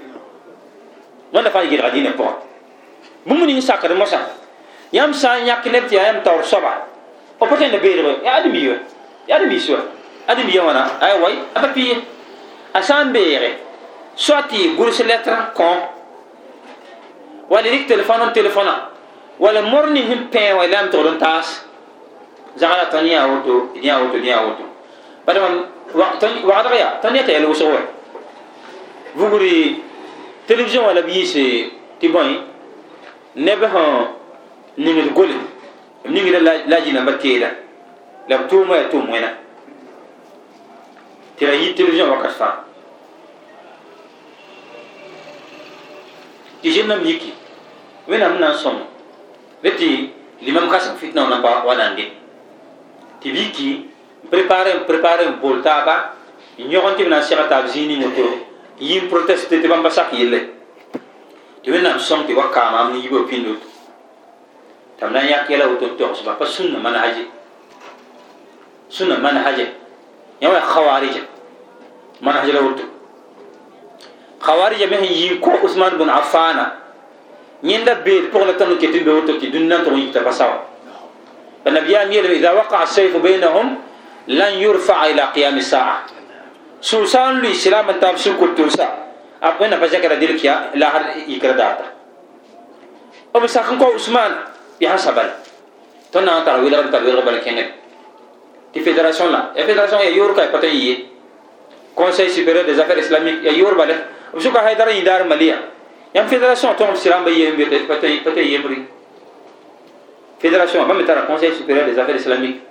wãnda fãa yɩlga dĩinã pʋgã bũmb ning sakd mosã yãmb sã n yãk neb tɩ yaa yãmb taoor soaba o pa tõe na beedg yaa adem yɩ wa yaa adem yɩs wa adem yɩ wãna ay way a pa pɩ ye a sã n beege soit tɩ gʋls lettre kõ wala rɩk telefon n telefona wala mor ning sẽn pẽ wa la yãmb togd n taas zagla tõnd yã woto d yã woto d yã woto badam wagdg yaa tõnd yeta yɛl wʋsg wɛ wã la b yiise tɩ bõe neb sẽn ningd gole b ningda la a zĩ-nãmbã teeda la b tʋʋmã yaa tʋʋm wẽna tɩ ra yɩ television wakat fãa tɩ zĩnnãmb yiki wẽnnaam na n sõm le tɩ limam kãsem fitna wã pa wa nan de tɩ b yiki n prépare n prépare n bol taaba n yõg n tɩ b na n seg taab zĩig ning woto n proteste tɩ bãmba sak yelle tɩ wẽnnaam sõm tɩ wa kaamaam ne yiba pĩnd woto t'a b na n yãk yɛla woto n togsba pa sũnna manhaje sũnna manhaje yã wa khawarija manhaje la woto khawarija me sẽn yɩ ko usman bn afana yẽnda beed pʋgẽ la tõnd n ket n be woto tɩ dũnna n tʋg n yikta pa sawa fa nabiyaam yeelame ida waqaa sayfu bainahum lan yurfaa ila qiyami saa sũ-sã n lʋɩ silaam n tab sũ-kot tʋlsa a wẽnna pa zɛkra dɩlk ya laasd yikra daata b sak n ko usman yaa sabal tõnd na n tar welgd tar welg bala kẽngd tɩ fédération la ya fédération ya yoor ka pata yɩye conseil supérieur des affaires islamiques ya yoor bale b sʋka haydara yĩndaar malia yãmb fédération tõnd sɩrãmba yembe pata yembre fédération bãmb tara conseil supérieur des affaires islamiques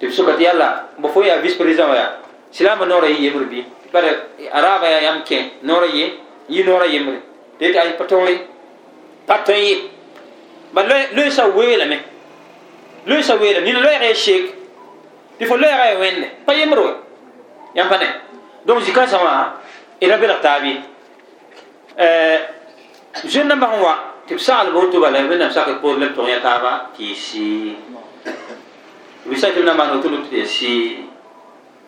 tɩ b sʋka tɩ yalla b fo yaa vice président yaa silama noora yɩ yembre bɩ bare araba ya yãmb kẽ noora ye yɩ noora yembre tɩ tɩ ay pa tõe pa tõe ye ba loeesa weelame loeesa weelame nina loɛɛga ye sheek tɩ fo loɛɛga ye wẽnde pa yembre we yãmb pa ne donc zikãnsã wã y ra belg taab ye jeune nambã sẽn wa tɩ b sagl boto bala wẽnnaam sak d poor la b tʋg yã taaba tɩ y sɩ b sa tɩ b na maan woto tɩ ya sɩ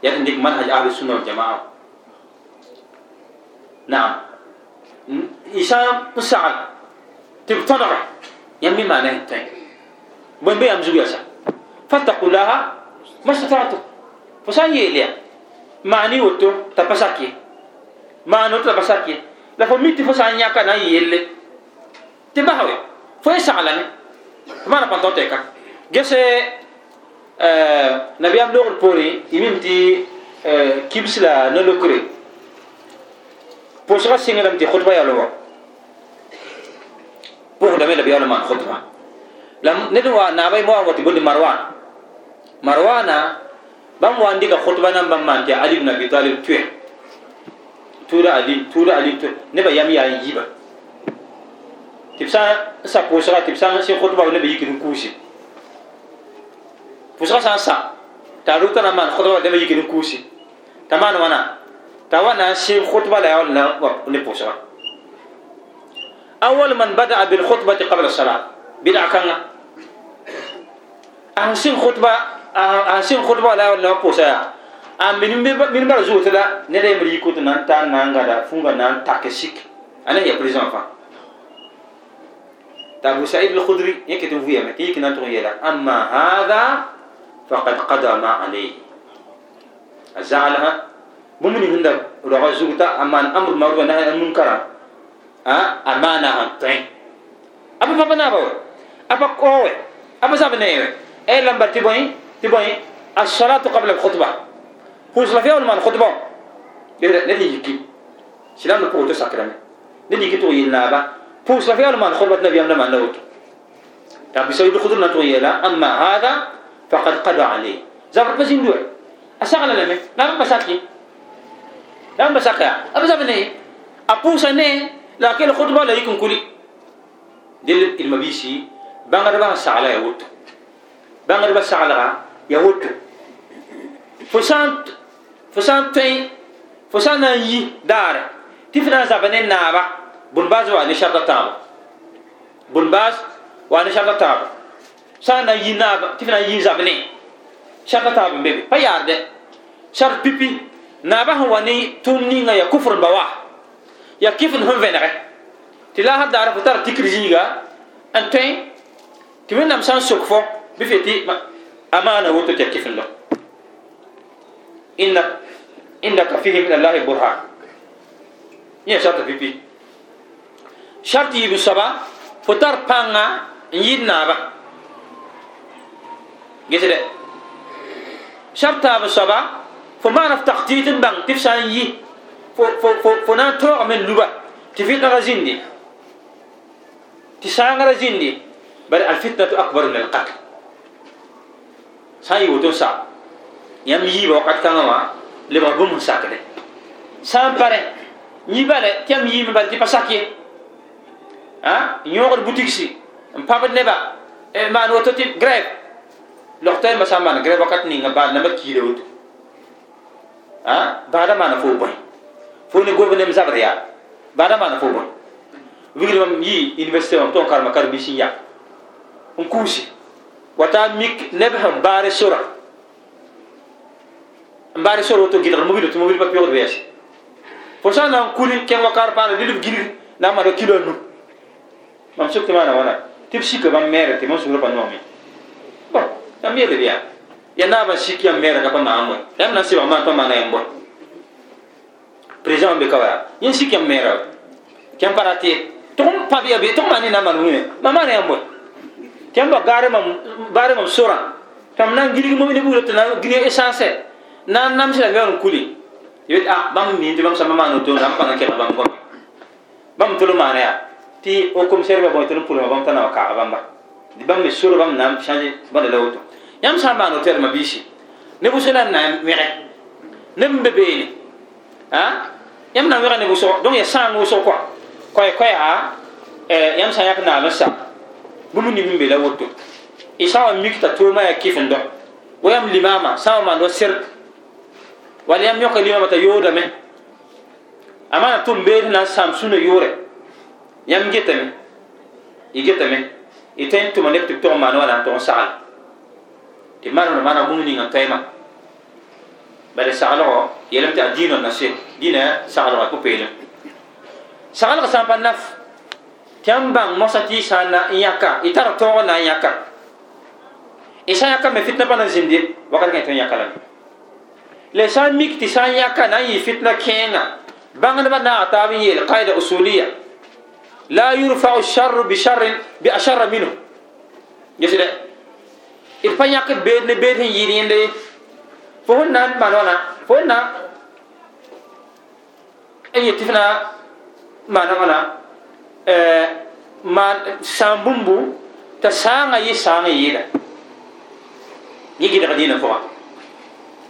yaa tɩ n dɩk manhaj ahlu sunna wal jamaa naam y sã n sagl tɩ b tõdga yãmb me maana n tõe bõe be yãmb zug yasa fatakulaha mastatatu fo sã n yeel ya maani woto t'a pa sak ye nabiyam logr poore y mim tɩ kibs la nolokre pʋʋsga sɩngrame tɩ khutba yalẽ wa pʋʋsdame la b yaool maan khutba la ned wa naaba mo wa wa tɩ bondi marwan marwana bãmb wa n dɩka khutba nan bãmb maan tɩ ali bn abi talib tʋɛ tuura ali tuura ali tʋɛ nebã yam yaa n yiba tɩ b sã n sa pʋʋsga tɩ b sã n sɩ khutba nebã yikd n kuuse pʋʋsga sã sa t'a rʋta na n maan khutba nebã yikd n kuuse t'a maan wãna t'a wa na n khutba la yaool na ne pʋʋsga awal man bada'a bilkhutbati qabla salat bid'a kãnga a sẽn sɩng khutba a sẽn khutba la yaool na wa pʋʋsa yaa a min bara zuo tɩ la ned yembr yik tɩ na n tar na n gãda fũnga na n tak sik a ne ya président fãa t'a abu saïd al-khudri yẽ ket n vɩyame tɩ yik na n tʋg n yeela فقد قضى ما عليه. أزعلها؟ ممن هند رغزوتا اما أمر مروه نهي عن المنكر. ا أمانة تين طيب. أبا ما بنا باو أبا كو أبا زابني اي لمبر تي بوين تي بوين الصلاة قبل الخطبة. هو صلاه ولا من خطبة. يرد ندي يكي سلام نقول تو ساكرامي ندي كي تو يلنا با فو صلاه ولا من خطبة النبي أمنا ما نوت تابي سوي بخذنا تو يلا أما هذا فقد قضى عليه. زغر بزين دوي أشغل لما نعم بساكي. نعم بساكي. أبو زبني أبو سنة. لكن الخطبة لا يكون كلي. دل المبيشي. بانغر بان سعلا يوت بانغر بان سعلا يوت فسانت. فسانتين فسانا يي دار. تفنا زبني نابا. بنباز وانشاط التام بنباز وانشاط التام sã fo n fo n na n yi n naaba n n naaba tɩ f na n yi zab ne sharda tãabo n bebe pa yaarde shard pipi naaba sẽn wa ne tʋʋm ninga ya kufr n ba wa ya kɩf n sẽn vẽnege tɩ la sã daara fo tara tikr zĩiga n tõe tɩ wẽnnaam sã n sok fo bɩ fe tɩ a maana woto tɩ ya kɩf n lo إنك إنك فيه من الله برهان يا شرط في بي شرط يبي سبا فتر بانا يد نابا جسد شرط أبو سبا فما نف تخطيط بان تفسان يي فنا تروع من لبا تفيد غزيندي تسان غزيندي بل الفتنة أكبر من القتل. ساي وتنسى yãmb yiiba wakat kãngã wã lebg bũmb n sakde sã n pare yĩ bale tɩ yãmb yiime bal tɩ pa sak ye yõogd butigsi n pãbd woto tɩ grɛv logtɛɛmbã sã n maan grɛv wakat ninga baan namba kiida woto baada maana fo bõe fo ne gomnem zabd yaa baada maana fo bõe vigdbãm yɩ université wã tõn karema karen bɩ sẽn ya n kuuse wata mik neb sẽn baare sora mbari soro to gidar mo to mo pa piyo bes fo sa nan kuli ken wakar pa de gili na ma do kilo nu mam suk te mana wana tip sika bam mere te mo sura pa no mi bon na mi de ya ya na ba siki am mere ka pa na amo ya na si ba ma pa mana yambo president be kawa yin siki am mere ken para te tʋm pa bɩ be tʋm maa ne na n maan wĩme ma maan yãmb bõe tɩ yãmb ba gaare mam sorã tɩ na n gilg mam ne bugrã tɩ na gine essence na n namsɩla me n kuli tɩ bet a bãmb miin tɩ bãmb sãmba maan woto rãmb pãng n kelg bãmb gome bãmb tʋl n maana yaa tɩ o commissaire ba bõe tɩ n pʋlma bãmb t'a na wa bãmba bãmb me sor bãmb na n change bãnda la woto yãmb sã n maan woto ma biisi ne bʋsã la n na n wẽge ne n be beene yãmb na n wẽga ne bʋsg donc ya sãang wʋsg kɔa koy koya yãmb sã n yãk naam n sa bũmb ning n be la woto y sã wa mik t'a tʋʋmã yaa kɩf n dɔ wa yãmb limaamã sã n wa maan wa sɩrd wall yãmb yõka limaamã t'a yoodame a maana tʋm beed na n sãam sũna yoore yãmb getame y getame y tõe n tʋma neb tɩ b tog n maan wa na n tog n sagl tɩ manemda maana bũmb ning n toɛɛmã bala saglgo yelame tɩ a diinã na se dĩnã saglga pʋ-peelem saglg sã n pa naf tɩ yãmb bãng mosã tɩ y sã n n yãka y tar tõog n na n yãka y sã n yãka me fitna pa na zĩnd ye wakat kẽ tõe n yãka lame la sã n mik tɩ sã n yãka na n yɩ fitna kẽenga bãngdbã naaga taab n yeel qaida usuliya لا يرفع الشر بشر بأشر منه. يسير إرفعنا كبير نبير هنجرين دي فهنا ما نوانا فهنا. أي تفنا ما نوانا آه، ما سامبومبو. تسانع يسانع يلا يجي دعدينا فوا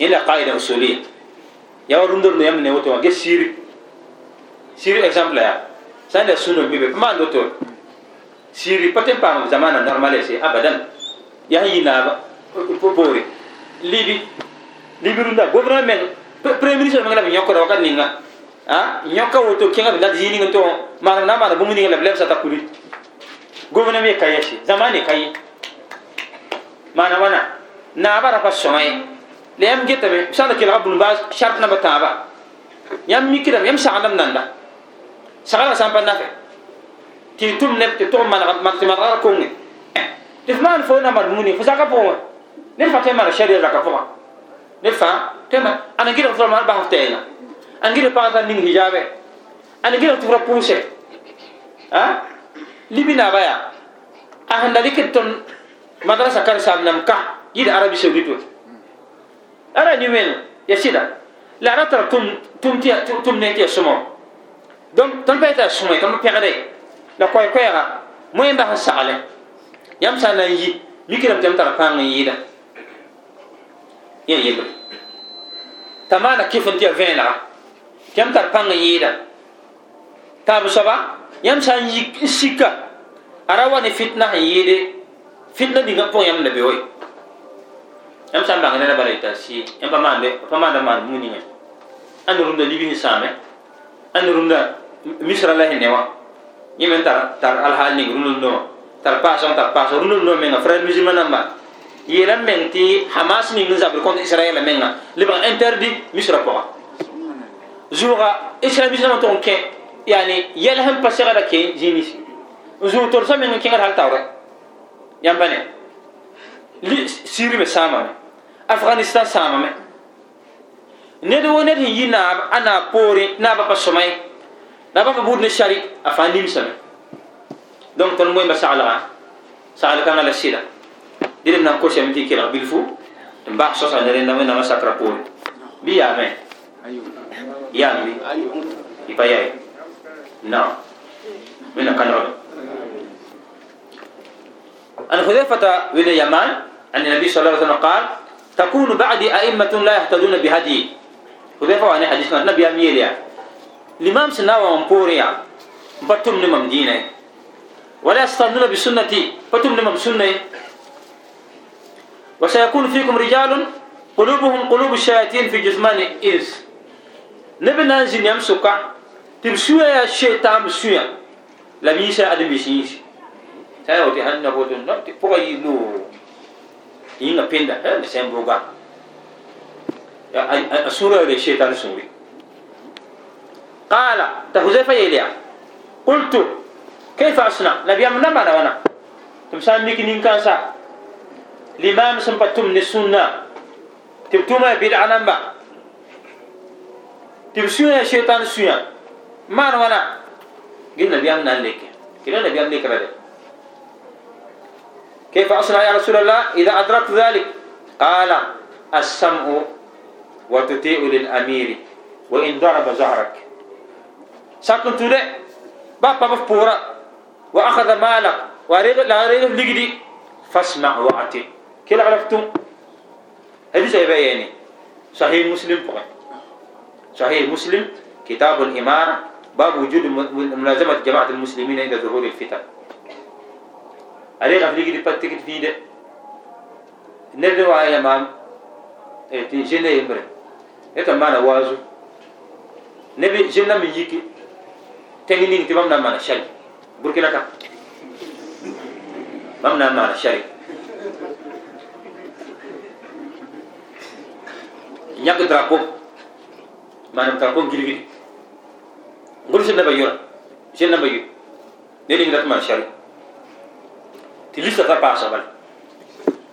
إلا قاعدة أصولية. يا رندر نعم نوتوا كسير سير example ya yeah. Rũndã gouvernement meng premier ministre meng la b yõkda wakat ninga yõka woto kẽngã b dat zĩig ning n tog maan na n maana bũmb ning la b lɛbsa t'a kuli gouvernement ye ka yɛse zamaan ye ka ye maana wãna naaba ra pa sõma ye la yãmb getame b sã n da kelga bũmba shart namba tãaba yãmb mikdame yãmb sagdam nanda saglã sã n pa nafe tɩ y tʋm neb tɩ tʋg tɩ madgr konge tɩ f maan fo na ning fo zaka pʋgẽ ned fa tõe n maana sharia zaka pʋgã ned fãa tõe ana gɩdg tɩ maan basf tɛɛngã an gɩdg pagã t'a ning hijaabe ana gɩdg tɩ f ra pʋʋsɛ libi naaba yaa a sẽn da rɩkd tõnd madrasa karsam nam ka yɩd arabi saudit we ara ni wẽn ya sɩda la ra tara tʋm ne tɩ ya sõma donc ton pa ta sume ton perde la koy koyra moyen ba hasale yam sa la yi mikiram tam tar pang yi da yen yi tamana kifin tiya vena tam tar pang yi da tabu saba yam sa yi sika arawa ni fitna yi de fitna dinga pon yam na be woy yam sa bangana na baraita si yam pa mande pa manda man muni ngai anu runda libi ni same anu runda misra la sẽn ne wã yẽ me n tar alhaal ning rũndum dõwã tar paasã tar paasa rũndum dõwã menga frɛd musulma namba yeela meng tɩ hamas ning n zabd kõt israɛla menga lebg interdit misra pʋga zʋʋga islamisme nambã tʋg n kẽ yani yɛl sẽn pa segda kẽ zĩnis n zʋʋg torsã meng n kẽngd hal taoorɛ yãmba ne siri me sãamame afganistan sãamame ned wo ned sẽn yi naab a naab poore naabã pa sõma pa bʋʋd ne shari a fãa nimsame donc tõnd moẽmba saglga sagl kãngã la dɩd b na kosame tɩ y kelg bilfu n bas sõsa ne rẽnda wẽnnaamã sakra poore bɩ yaame yaam bɩ y pa yaye نعم من كان عبد عن حذيفة بن اليمان أن النبي صلى الله عليه وسلم قال تكون بعدي أئمة لا يهتدون بهدي حذيفة وأنا حديثنا النبي أميليا الإمام الإمام سنا وامبوريا يعني. بتم نمام دينه. ولا يستنون بسنتي. بتم نمام سنة. وسيكون فيكم رجال قلوبهم قلوب الشياطين في جثمان إنس. نبنا نزين يمسكا تمسوا يا شيطان مسوا لم يسا أدم بسيس. تايو تي هن نبوتون نبتي نعم، فوقي نو ينا بيندا هل سيمبوغا أسورة للشيطان سنوي قال تحزيفة يليا قلت كيف أصنع؟ نبي أمنا ما نوانا تمسان ميك نينكان سا. الإمام سنبتم نسونا. تبتم بيد عنامبا تبسونا شيطان سويا. ما نوانا قلنا نبي أمنا لك قلنا نبي أمنا لك كيف أصنع يا رسول الله؟ إذا أدركت ذلك. قال السمع وتتيء للأمير وإن ضرب زهرك. ساكن تودي بابا بفورا وأخذ مالك وريغ لا ريغ لجدي فاسمع وأطيع كلا عرفتم؟ حديث يعني صحيح مسلم فقط صحيح مسلم. كتاب الإمارة. باب وجود ملازمة جماعة المسلمين عند ظهور الفتن. عليه غفلي كده بتكت في ده. نبدأ وعي مام. تي جنة يمر إيه ما نوازو نبي جنة من يكي. تنيني تمام نام أنا شري بركنا كا مام نام أنا شري ñak drapeau manam drapeau gilgil ngul sen naba yura sen naba yu ne ni ngat man shari ti lista ta pasa bal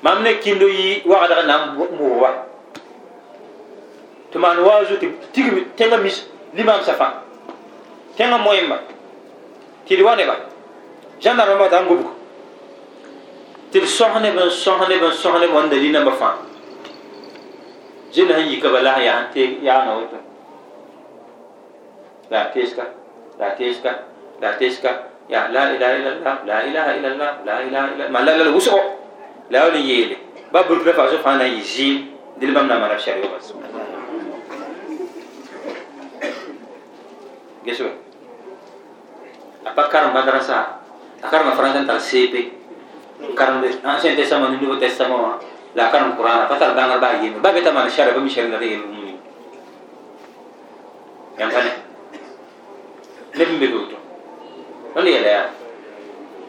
mam ne kindo yi wa da na mu wa to man wazu ti tigi tenga mis limam safa tenga moyemba ti di wane ba janna rama ta ngubu ti sohne ben sohne ben sohne bon dalina ba fa jin han yi ka bala ya han te ya na wato la teska la teska la teska ya la ilaha illallah la ilaha illallah la ilaha illallah ma la la wuso la wala yele ba bul fa so fana yi ji dil bam na mara shari wa geso apa karam madrasa akaram faransa tal sepe karam de ancien testament nouveau testament la karam qur'an patar dangar ba yeme ba beta man shara ba mi shari na de muni yang kana neb n be be woto tõnd yɛla yaa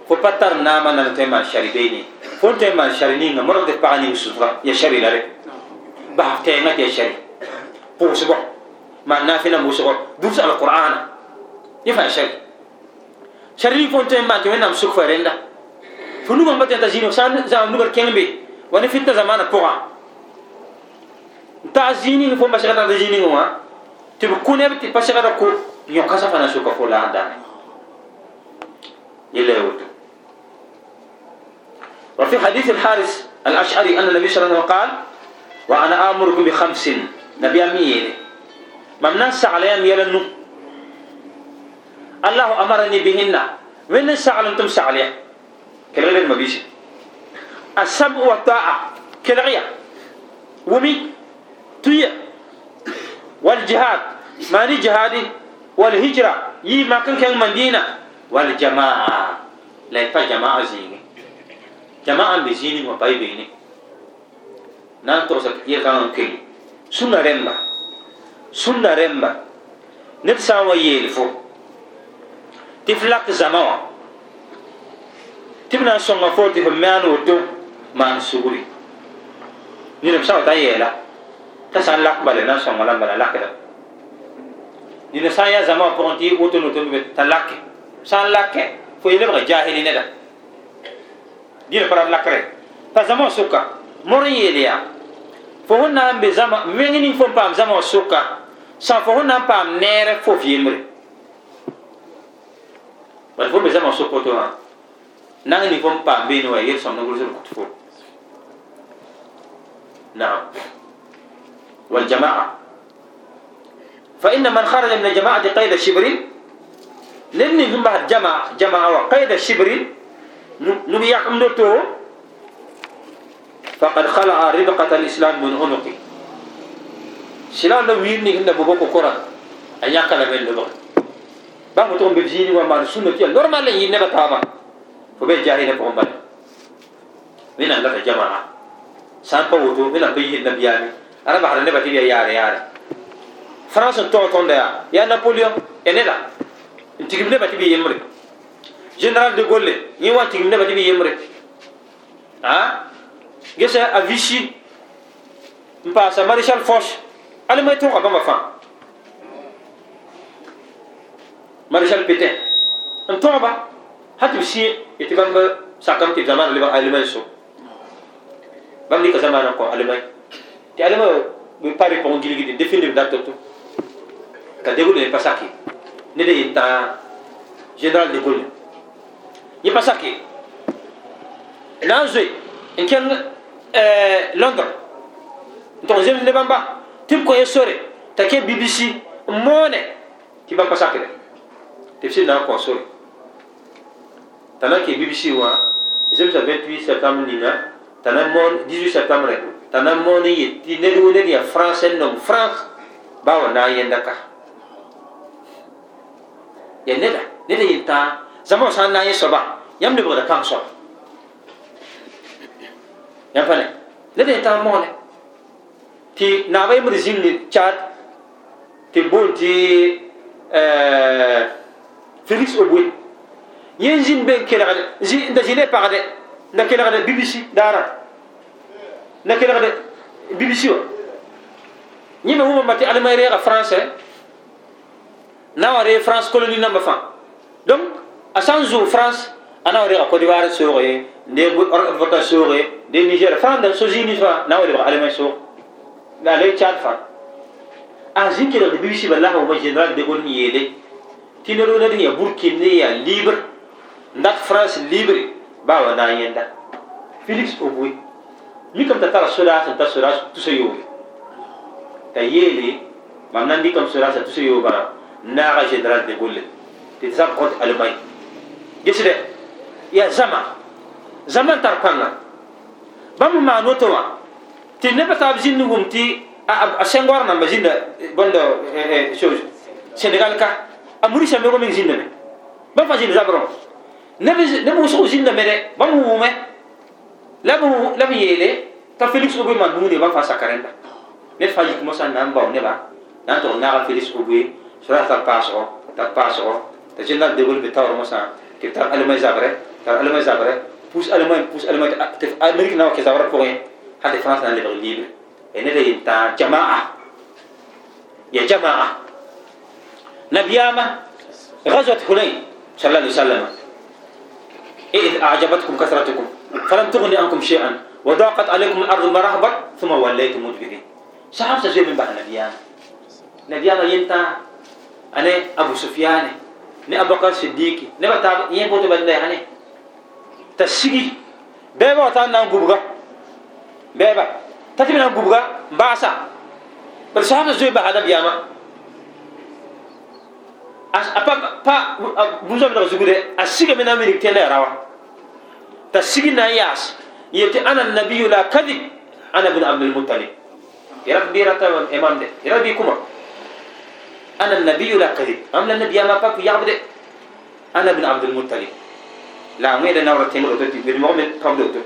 fo pa tar naamã nan tõe n maan shari bee ni fo n tõe n maan shari ninga modg tɩ pag ning sutra ya shari la re bas tɛɛngã tɩ ya shari pʋʋsbɔ maan naafɩna wʋsgɔ dubs alqur'ana yẽ fãa shari shari ning fo n tõe n maan tɩ wẽnnaam sʋk fa rẽnda fo nugã pa tẽn t'a zĩig sã n zãam nugr kẽng be wa ne fitna n taag zĩig ning fo n ba segda zĩig ning wã tɩ b kũ neb tɩ pa segda ko yõkasa fãna sʋka fo la dãne يلا يود وفي حديث الحارث الأشعري أن النبي صلى الله عليه وسلم قال وأنا آمركم بخمس نبي أمين ممنا سعليان يلنو الله أمرني بهن. من سعلنتم سعليا كلا لين مبيش السمع والطاعة كلا ومي؟ تويا والجهاد. ماني جهادي؟ والهجرة. يي ما كان كان مدينة. والجماعة. لا يفا جماعة زيني. جماعة بزيني وباي بيني نان توسا كتير كان كي سنة رمبا. سنة رمبا. نتسا ويلفو تفلق زماوة تبنا سنة فوتي فمان وتو مان سوري نيرم ساو تا يلا تسان لك بالنا سنة لما لك ده نيرم سان يا زماوة فونتي وتو نتو تلاكي san lakke fo yele ba jahili neda dina para lakre ta zama suka morin yele ya fo honna be zama mengini fo pam zama suka sa fo honna pam nere fo fiemre ba fo be zama suka to ha. Nang ni fo pam be no yel som no gulu ko fo نعم والجماعة فإن من خرج من الجماعة قيد الشبر لني هم بعد جمع جمع وقيد الشبر نبي يقم دوتو فقد خلع ربقة الإسلام من عنقه سلام لو ويرني هنا بوكو كورا أن يقل من لبغ بام توم بجيني وما سنة يا نورمال لي نبا تابا فبي جاهي نبغم بل. من أن لك جماعة. سامبا وتو من أن بيه النبياني أنا بحر نبا تبيا ياري ياري. فرنسا تو تون يا نابليون يا tigim ne bati bi yemre général de Gaulle yi wa tigim ne bati bi yemre ha gese a Vichy mpa sa maréchal Foch ale may to ka ba fa maréchal Pétain en to ba hatu si iti bam ba sakam ti zaman le ba alemay so bam ni ka zaman ko alemay ti alemay bi pari ko ngili gidi définir date to ka degul ne pasaki ne de ta général de Gaulle yẽ pa sake na n zoe n kẽng london n tog zems ne bãmba tɩ b kõ ye sore t'a kẽ bbc n moone tɩ bãmb pa sakre sɩd na n kõ sore t'a na n kẽ bbc wã zemsa 28 septembre ninga t'a na n moon 18 septembre n moon n yet tɩ ned wo ned ya france n nong france. Ba wa na yẽnda ka ya na ne neda yentã n moone tɩ naaba yembd zĩndi chad tɩ boon tɩ félix oboe yẽ zĩnd be n kelgd da zĩ ne pagde da kelgd bbc daara da kelgd bbc wa yẽ me wʋmame tɩ almay reega français na wa ree france colonie namba fãa donc a sã n zoog france a na wa reega côte d'ivoire sooge nde vota sooge nde niger fãa da so zĩig nins fãa na wa lebg almay soog la le chad fãa a zĩ kelgd bbc bala wʋma général de gaulle n yeele tɩ ned wo ned n ya burkin ne yaa libre n dat france libre baa wa na yẽnda félix oboe mikame t'a tara sodaas n ta sodaas tusa yooge t'a yeele mam na n dɩkame sodaasã tusa yoobã naaga général de gaulle tɩ zab kõt allemagne gesdɛ yaa zãma zãma n tar pãnga bãmb maan woto wã tɩ nebã taab zĩnd wʋm tɩ a sẽngwar namba zĩnda bõnd chose sénégal ka a murisa me meng zĩndame bãmb fa zĩnd zabrõ neb wʋsg zĩndame dɛ bãmb wʋme la b yeele t'a félix obe man bũmb ne bãmb fa saka rẽnda ned fa yik mosã n na n bao neba na n tog naaga félix obe sora tar paasgɔ tar paasgɔ t'a général de gaulle be taoor mosã tɩ b tar allemagne zabrɛ tar allemagne zabrɛ pus allemagne pus allemagne tɩ amérique na kẽ zabrã pʋgẽ hal tɩ france na lebg libre e neda yentã jamaa ya jamaa نبياما غزوة حنين صلى الله عليه وسلم. إذ أعجبتكم كثرتكم فلم تغن عنكم شيئا وضاقت عليكم الأرض ما رحبت ثم وليتم مدبرين. صحابة زي من بعد نبيانا نبيانا ينتا أنا أبو سفيان ne abubakar siddiqi ne ba ta yin boto banda ya ne ta sigi beba ta nan gubga beba ta tibi nan gubga ba sa bar sahaba zoi ba hada biyama apa pa bunzo mi da zugude a siga mi na mi tele rawa ta sigi na yas yeti ana nabiyyu la kadhib ana bin abdul muttalib ya rabbi rata imam de ya rabbi kuma ana nabiyyu la kadhib am la nabiya ma pa yabde ana bin abdul muttalib la ngi da nawra tengo to ti bi mo me pabdo to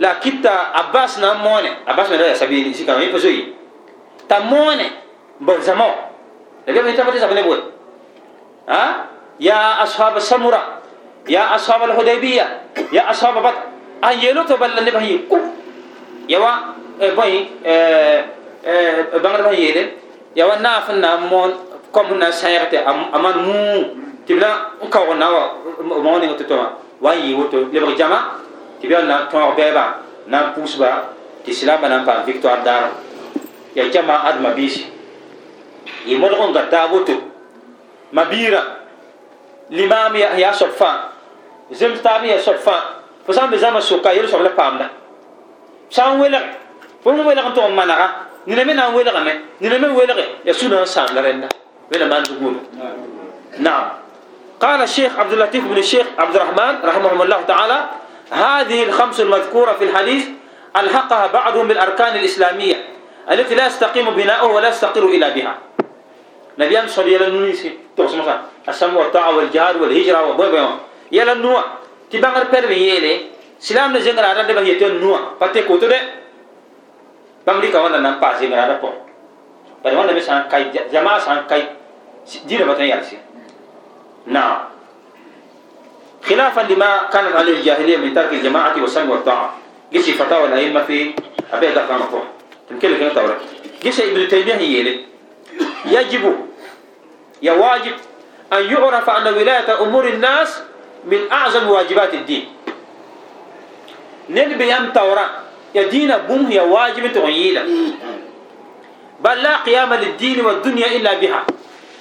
la kitta abbas na mone abbas me da sabini sika mi pa zoyi ta mone bo zamo da ga mi ta pati sabne bo ها؟ يا أصحاب السمرة يا أصحاب الحديبية يا أصحاب بط أن يلو تبل نبهي كم يوا بوي بانغر بهي يلي يوا ناف نامون كم نا سيرت أمان مو. تبلا كاو ناوا موني وتتوما وان يوتو لبغ جما تبلا نا توا بيبا نا بوسبا تسلام نا با فيكتوار دار يا جما أدم بيسي. يمرغون غتابوتو mabira limam ya ya sob fa zem tabi ya sob fa fo sam be zama soka yel sob la pamda sam wela fo mo wela to manaka ni ne mena wela me ni ne me wela ya suna sam la renda wela man dugul نعم قال الشيخ عبد اللطيف بن الشيخ عبد الرحمن رحمه الله تعالى هذه الخمس المذكورة في الحديث ألحقها بعضهم بالأركان الإسلامية التي لا يستقيم بناؤه ولا يستقر إلى بها نبيان صلى الله عليه وسلم تقسم مثلا السمع والطاعة والجهاد والهجرة وبوي بوي يلا نوع. تبانغر بير يلي سلام نزنغر على دبا يتون نوع. باتي كوتو ده. بامري كوانا نام باسي غرا بو بل وأنا بسان كاي جماعة سان كاي. جيرا باتن يالسي نعم. خلافا لما كانت عليه الجاهلية من ترك الجماعة والسمع والطاعة جيسي فتاوى الأئمة في أبي دقا مقوم. تمكن لك تورا جيسي ابن تيمية يلي يا واجب أن يعرف أن ولاية أمور الناس من أعظم واجبات الدين. نلبي أم تورا يا دين بوم هي واجب تغييلا بل لا قيام للدين والدنيا إلا بها.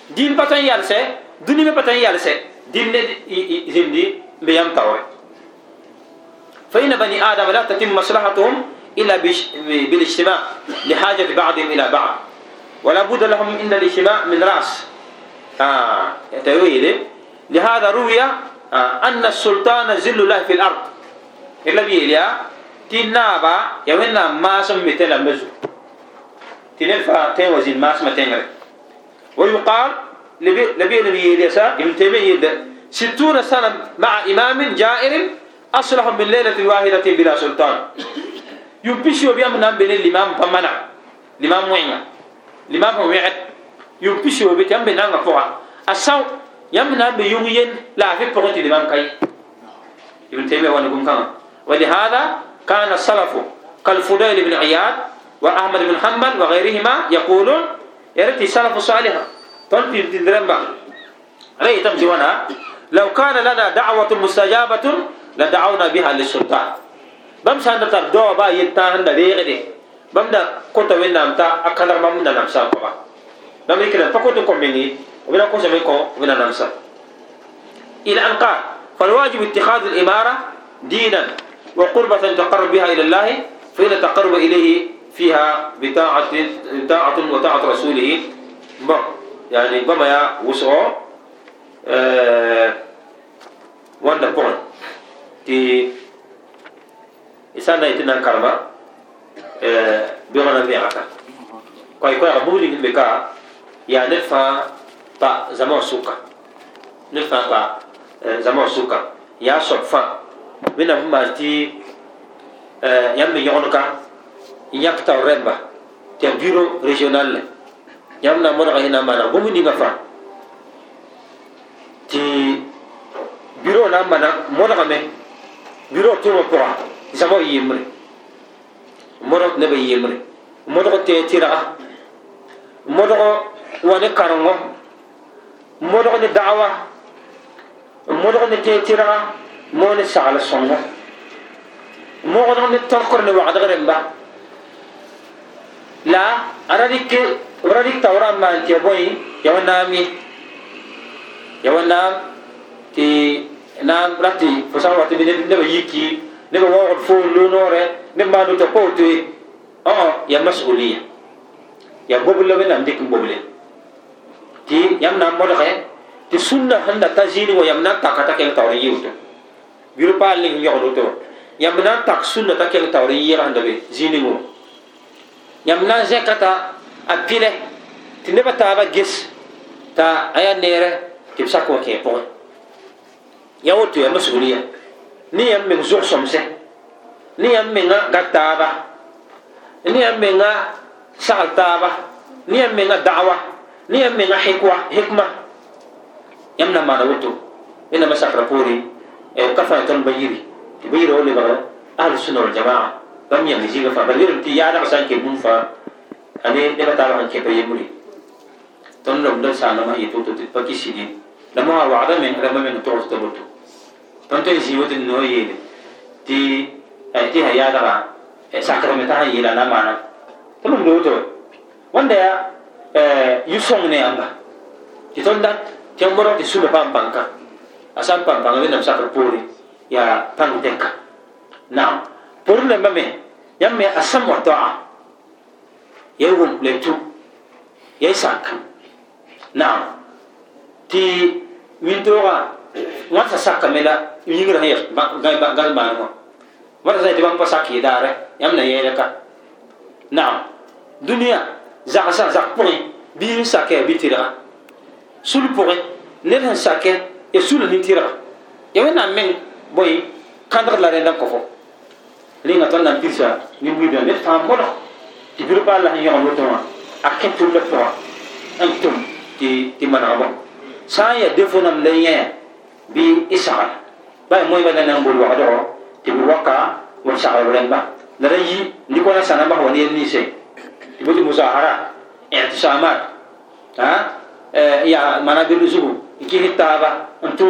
دين بطن يالسي دنيا بطن يالسي دين زندي بيام تاور فإن بني آدم لا تتم مصلحتهم إلا بالاجتماع لحاجة بعضهم إلى بعض. ولا بد لهم إن الاجتماع من رأس. آه. لهذا روي آه أن السلطان زل الله في الأرض. إلا بيليا تنابا يوينا ما سميتنا مزو. تنفع تنوزين ما سمتنا ويقال لبي لبي يليسا ابن تيمية ستون سنة مع إمام جائر أصلح من ليلة واحدة بلا سلطان. يمبشي وبيام نام بين الإمام بمنا الإمام وين الإمام هو وعد يمبشي وبيام بين نام فوق أساو يام نام بيومين لا في بقول الإمام كاي ابن تيمية وأنا كم ولهذا كان السلف كالفضيل بن عياد وأحمد بن حنبل وغيرهما يقولون يرتي السلف صالحا تنتي تدرمبا رأي تمشي وأنا لو كان لنا دعوة مستجابة لدعونا بها للسلطان بام سان تر دو با يتا هندا ريغدي بام دا كوتا وين دا با بام يكنا فكوتو كومبيني وبلا كوسا ميكو وبلا نام سان إلى ان قال فالواجب اتخاذ الإمارة دينا وقربة تقرب بها إلى الله فإن تقرب إليه فيها بطاعة بطاعة وطاعة رسوله. يعني بما يا وسعوا أه wanda pon ti isanda itina karma eh bi ngana bi aka koy koy abuli be ka ya ne fa pa zama suka ne fa pa zama suka ya so fa bina ma ti eh yam mi yono ka yak taw remba ti bureau régional yam na mo na ina mana bomu ni nga fa ti biro na mana modga me biro to mo pora zamo yimre modog ne be yimre modgo te tira modgo wani karango modgo ni da'wa modgo ni te tira mo ni sala songo modgo ni tokkor ni wa'da garemba la aradik aradik tawra man te boy yawanami yawanam ti na rati fo sa wati ne ne ba yiki ne ba wa fo lo nore ne ma do to ko to oh ya mas'uliya ya bobul le na ndik bobule ti yam na mo de ti sunna handa tajini yam na takata ken tawri yuto. Biru pal ni yo do to yam na tak sunna ta ken tawri yira handa be zini mo. Yam na zakata apile ti ne ba ta ba gis ta aya nere ti sa ko ke po ya woto ya. Masuliya ni yam meng zog somse. Ni yam menga gataba ni yam menga sal taba. Ni yam menga da'wa ni yam menga hikwa hikma yam na mana woto ina masakra puri e kafa tan bayiri ti bayiri ole ba ahlus sunna wal jamaa bam yam ziga fa bayiri ti ya da san ke mun fa ane de bata ba ke bayiri ton lo ndo sa na ma yito to ti pakisidi lama wa'ada min rama min to to to tõnd tõe zĩ woto no yeele tɩ tɩ sã yaadga sakrame t'a sã yeela na maana tɩ mam woto wãnda ya yu-sõng ne yãmba tɩ tõnd dat tɩ n bõrg tɩ sũla paam pãnka a sã n paam pãnga wẽnnaam sakr poore yaa pãng tɛka naam por rẽmba me yãmb me a sãm wa toa ya wʋm la tu ya sak naam tɩ wĩntoogã wãnsa sakame la yĩngrã sẽn ya gal maan wã wãnsa sã tɩ bãmb pa sak yɩdaare yãmb na yɛɛle ka dũniyã zagsã zak pʋgẽ biig n sak ya bɩ tɩrga sul pʋgẽ ned sẽn sak ya sula nin tɩrga ya wẽnnaam meng bõe kãndg la rẽnda n kõ fo rẽnga tõnd na n pirsa nin-buidã ned fãa modg tɩ bir-baal la sẽn yõgd woto wã a kẽ tʋmda pʋgã n tʋm tɩ manega bõe sã n ya defo nam la yẽ bi isagl ba moy ba nan bol wa do ti bu waka wa sagl ren ba la ra yi ni ko na sana ba woni ni se ti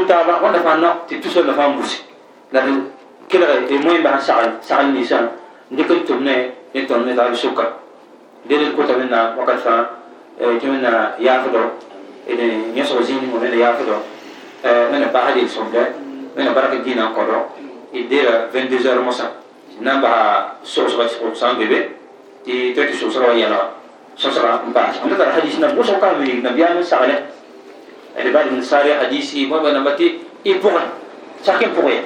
taba wanda fa no ti tu so na fa musi la kila ti moy ba sagl sagl ni san ndikon tumne ni ton ne da suka dele ko tamina wakata ti na ya fado ene nyeso zini mo ne ya fado من wẽna bark dĩinã n kõdɔ d deera 22 heures mosã na n basa sogsga sã n be be tɩ tõe tɩ sogsga wa yẽlga sõsga n paas n tara hadis nam wʋsg kam yik nabiyaam n sagle d bad n saare hadisi bõe ba namba tɩ y pʋgẽ sak n pʋgẽ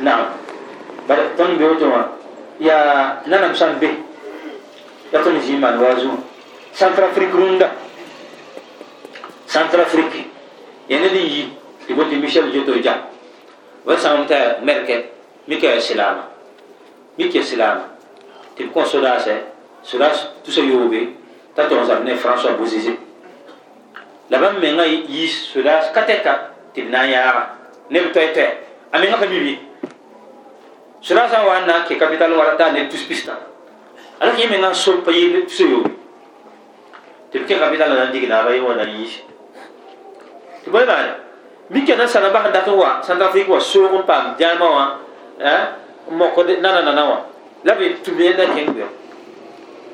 naam bara tõnd be woto wã yaa nanam sãn be ya tõnd zĩ maan waa zũã centrafrique rũndã centrafrique ya ned n yi tɩ bote michel joto jam wa sãngem t'a merke mika ya silama mik ya silama tɩ b kõ sodaasɛ sodaas tusa yoobe t'a tog n zab ne françois bozeze la bãmb menga yiis sodaas ka tɛka tɩ b na n yaaga neb toɛ-toɛ a menga ka mibi sodaasã n wa n na n ke capital wala taa neb tus pistã ala yẽ menga n sol pa yeel tusa yoobe tɩ b ke capital na n dig naaba yẽ wa na n yiis tɩ bõe maane mika na sana bas dat n wa centrafrique wa soog n paam dãamã wã mokd nana nana wã la b tʋm yẽnda kẽng be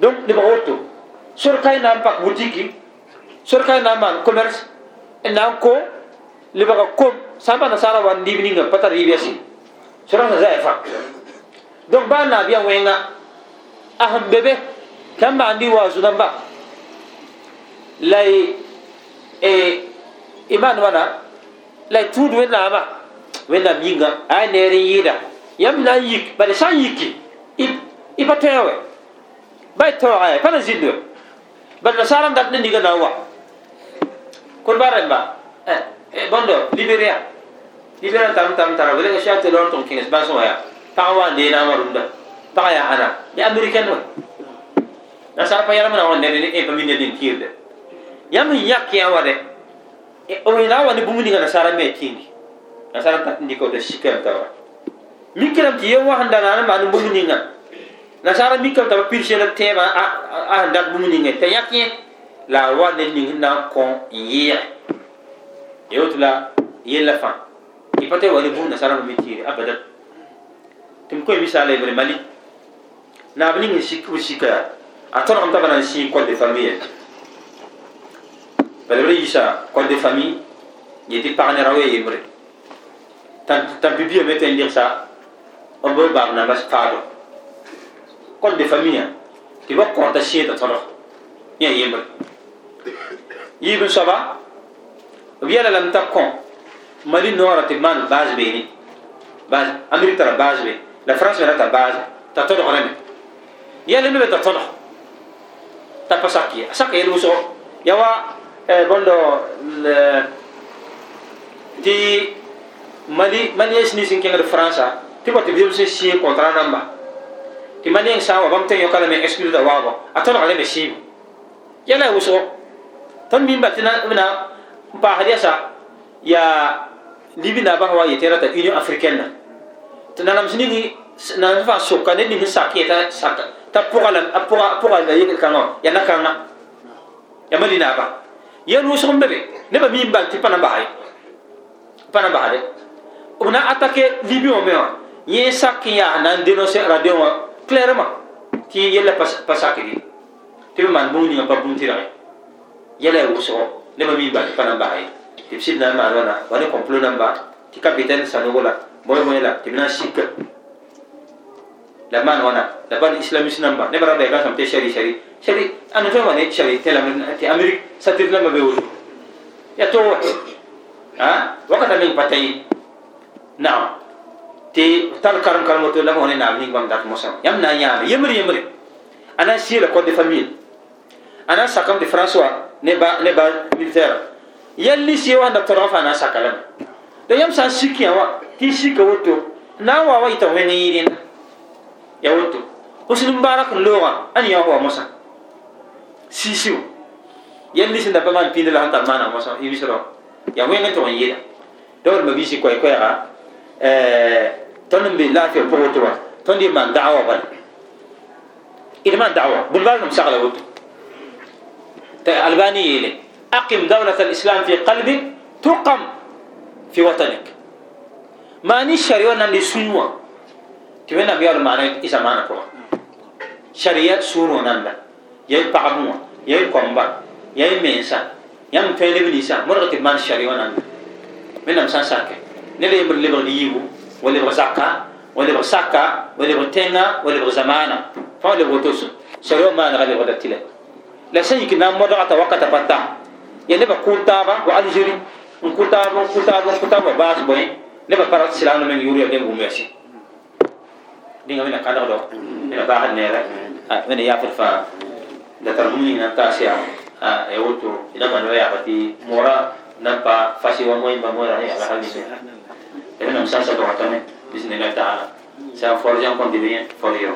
donc lebg woto sor ka y na n pak boutique sor ka y na n maan commerce n na n ko lebga kom sã n pa nasaara wa nib ninga pa tar yɩb yɛsɩ sorã sã zaɛ fa donc baa n naab ya wẽnga a sẽn be be tɩ n maand y waazu namba la iman wana la tuud wẽnnaamã wẽnnaam yĩnga a neer n yɩɩda yãmb na n yik bala sã n yiki y pa tõe wɛ ba y taoogã pa na zĩnd wɛ bala nasaara n dat ne ninga na n wa kolba rẽmba bõndo liberia liberia tam tam tara welga sia tɩ lor tɩ n kẽes bãs wã yaa pag wa n deenaamã rũndã pag yaa ãna ne americain wɛ nasaar pa yɛlm na wa ned ne pa mi ned n kɩɩrde yãmb n yãk yã wa dɛ o na wa ni bũmb ninga nasara me kĩndi nasara mikiram tɩ yen wa sẽn mikame tẽebã a sẽn dat bũmb ninga t'a la wa ned ning na n kõ ya la yella fãa y pa tɩ wa ne bũmb nasara me tiire abadan tɩ m koe misaala mali naab ning n sik b sika a tõrgem t'a na n kod de famille bala b yisa kod de famille yetɩ pag ne ra we yembre tãn pibia me tõe n dɩgsa b b baab namba faado kod de famille tɩ ba kõota sẽeta tõdg yã yembre yiib n soaba b yɛla lame t'a kõ mali noora tɩ b maan baas beene amerik tara baas be la france me ra t'a baas t'a tõdg rẽme yɛle me be t'a tõdg t'a pa sak ye a sak yel wʋsgo ya wa bondo ti mali mali es ni sin kenga fransa ti ko ti bi se si contrat namba ti mali en sawa bam ten yo kala me excuse da wago aton ale me si yala wuso ton min batina na pa hadiya sa ya libi na ba wa yetera ta union africaine to nanam sini ni na fa so ka ne ni saketa saka ta pogala apoga apoga da yeke kanga ya nakanga ya mali na ba yel wʋsg n be be nebã mi n bal tɩ pa na basye pa na basde b na atake libi wã me wã yẽ sak n yaa na n dénoncer radio wã clairement tɩ yella pa sakde tɩ b maan bũmb ninga pa bũmb tɩrge yɛla ya wʋsgo nebã mi n bal tɩ pa na basye tɩ b sɩd na n maan wãna wa ne complot namba tɩ capitaine sanogo la bõe bõe la tɩ b na n sika la maan wãna la bãn islamiste namba nebã ra bɛɛ ka sãm tɩ shari shari shari anu tõe wa ne shari tɩ amérique. Satir lama be woto ya to ha wakata min patay naam te tal karam karam to lama woni naam ning bam dat mosam yam na nyaame yemri yemri ana si la code de famille ana sakam de françois ne ba ne ba militaire yalli si wa da toro fa na sakalam da yam san siki wa ti sika woto na wa wa ita wen yirin ya woto usulum barak loga an ya wa mosa sisiu yelli sẽn da pa maan pĩnd la sẽn tar maana mosã y misrã ya wẽng tɩg n yɩɩda dɔbr ma bisi koɛɛ-koɛɛga آه، تنم بالله في البوت وان تندي من دعوة بل إذا ما دعوة بالبال نمسك على بوت تألباني إلي. أقم دولة الإسلام في قلبك تقم في وطنك. ما نشري وأنا نسنوا تبين أبي على معنى إذا ما نقول شريعة سنوا نبا يل بعموا يل كمبا يل مينسا يم فين بنيسا مرة تبان شريعة نبا من أمسان ساكن modga t'a wakata pa ta ya nebã kʋʋl taaba wa algérie n kʋ taab n kʋ taab n kʋ taab wa baas bõe nebã parat sɩlaamd meng yʋʋr ya lemb wʋm yasi dĩnga wẽna kãdgdo wẽna baasd neera wẽna yaafd fãa da tar bũmb ning na n taas yaa ya woto d na man wa yaaba tɩ mora na n pa fasi wa moẽmba moora ne yaaba hal mise sã n forg n kõn tɩ bẽ for yo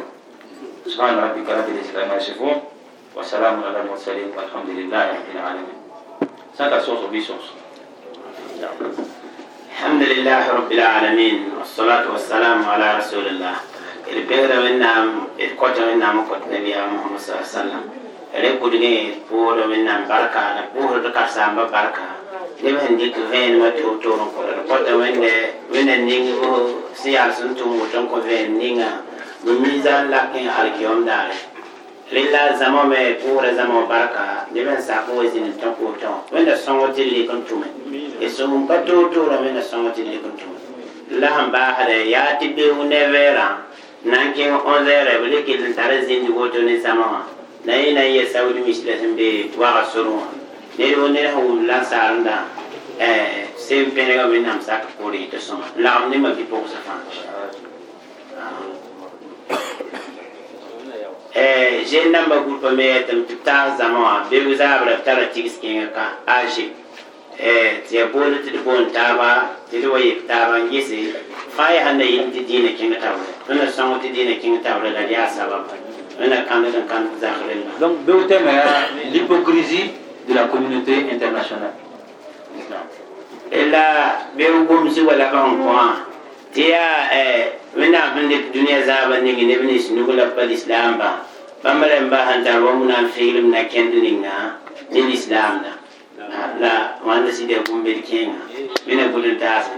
سبحان ربك رب العزة عما يصفون وسلام على المرسلين والحمد لله رب العالمين سنة صوص بيسوس الحمد لله رب العالمين والصلاة والسلام على رسول الله البيرة منام الكوتة منام كوت نبي محمد صلى الله عليه وسلم الكودني بور منام بركة بور دكار سامبا بركة نبي هنديك فين ما تو تو نقول الكوتة من من النينغ سيال سنتو موتون كوفين نينغا بميزان لكن الكيوم داري rela zama me pʋʋra zama wã barka leb n sak wa zĩn n tõk woto wẽnda sõngo tɩ d lek n tʋme y sʋgm pa toor toora wẽnda sõngo tɩ d lek n tʋme la sẽn baasda yaa tɩ beoog ne vɛɛrã na n kẽng 11 heure b lekl n tara zĩnd woto ne zama wã la yẽ na n ya saud misla sẽn be waga sor wã ned wo ned sẽn wʋm la n saarendã sẽn pẽnega wẽnnaam sak poore yɩ tɩ sõma lagm ne ma bɩ pʋgsa fãa jen namba groupe me tɩ tɩ taag zãma wã beg zaabra b tara tigs kẽngã ka age tɩ ya boond tɩ d boond taaba tɩ d wa yek taaba n gese fãa yaa sãn na yɩl tɩ dĩinã kẽng tabre tõnd na sõng tɩ dĩinã kẽng tabre la d yaa sabab wẽnna kãmd n kãnd zag rẽlma Donc, le thème est l'hypocrisie de la communauté internationale. la beg gomsi wala ba sẽn kõ tɩ yaa wẽnnaam sẽn dɩk dũniyã zaaba ning neb nins nug la pa lislaamba bãmba rẽn ba sẽn tar wa mũna n figrem na kẽnd ninga ne lislaamda la wãnda sɩda bũmb-bed kẽenga wẽna bʋd n taase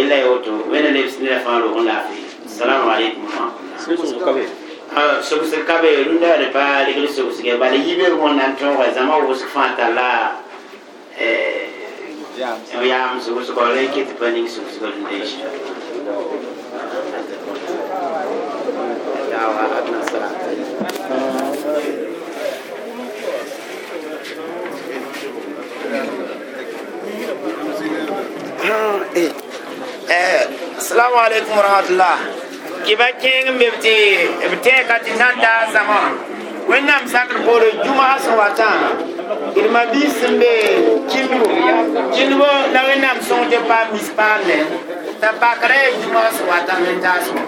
illa woto wẽna lebs neda fãa roog n laafɩ assalamu alaikum sogs kabe rũndaare pa rɩgl sogsge bala yibe wõn na n tõoga zãma wʋsg fãa talla yaam sogsgɔ rẽ ket pa ning sogsgɔ rũnda dawa adna salam assalamu alaikum kiba kẽng be tɩ b tɛɛka tɩ nan daa zãma wẽnnaam sakr poore jumaa sẽn wa tã d mabiis sẽn be kinbo kinbo la wẽnnaam sõng tɩ paam mis paamne t'a bakra ya jumaa sẽn wa tã me taasmã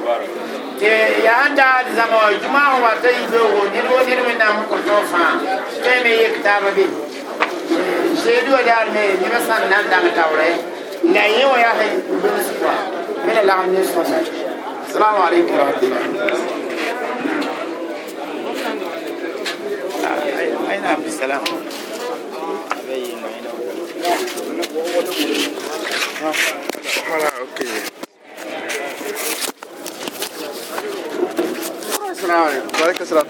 tɩ yaa n taad zãma wa jumaa sẽn wa ta yɩ beoogo ned wo ned wẽnnaam n kõ tõog fãa tõe me yek taaba be seed wa daar me nebã sãn na n dãng taoorɛ la yẽ wã yaa sẽn pʋa mena lagm ne sõma السلام عليكم ورحمة الله. أين عبد السلام؟ أوكي السلام عليكم. وعليكم السلام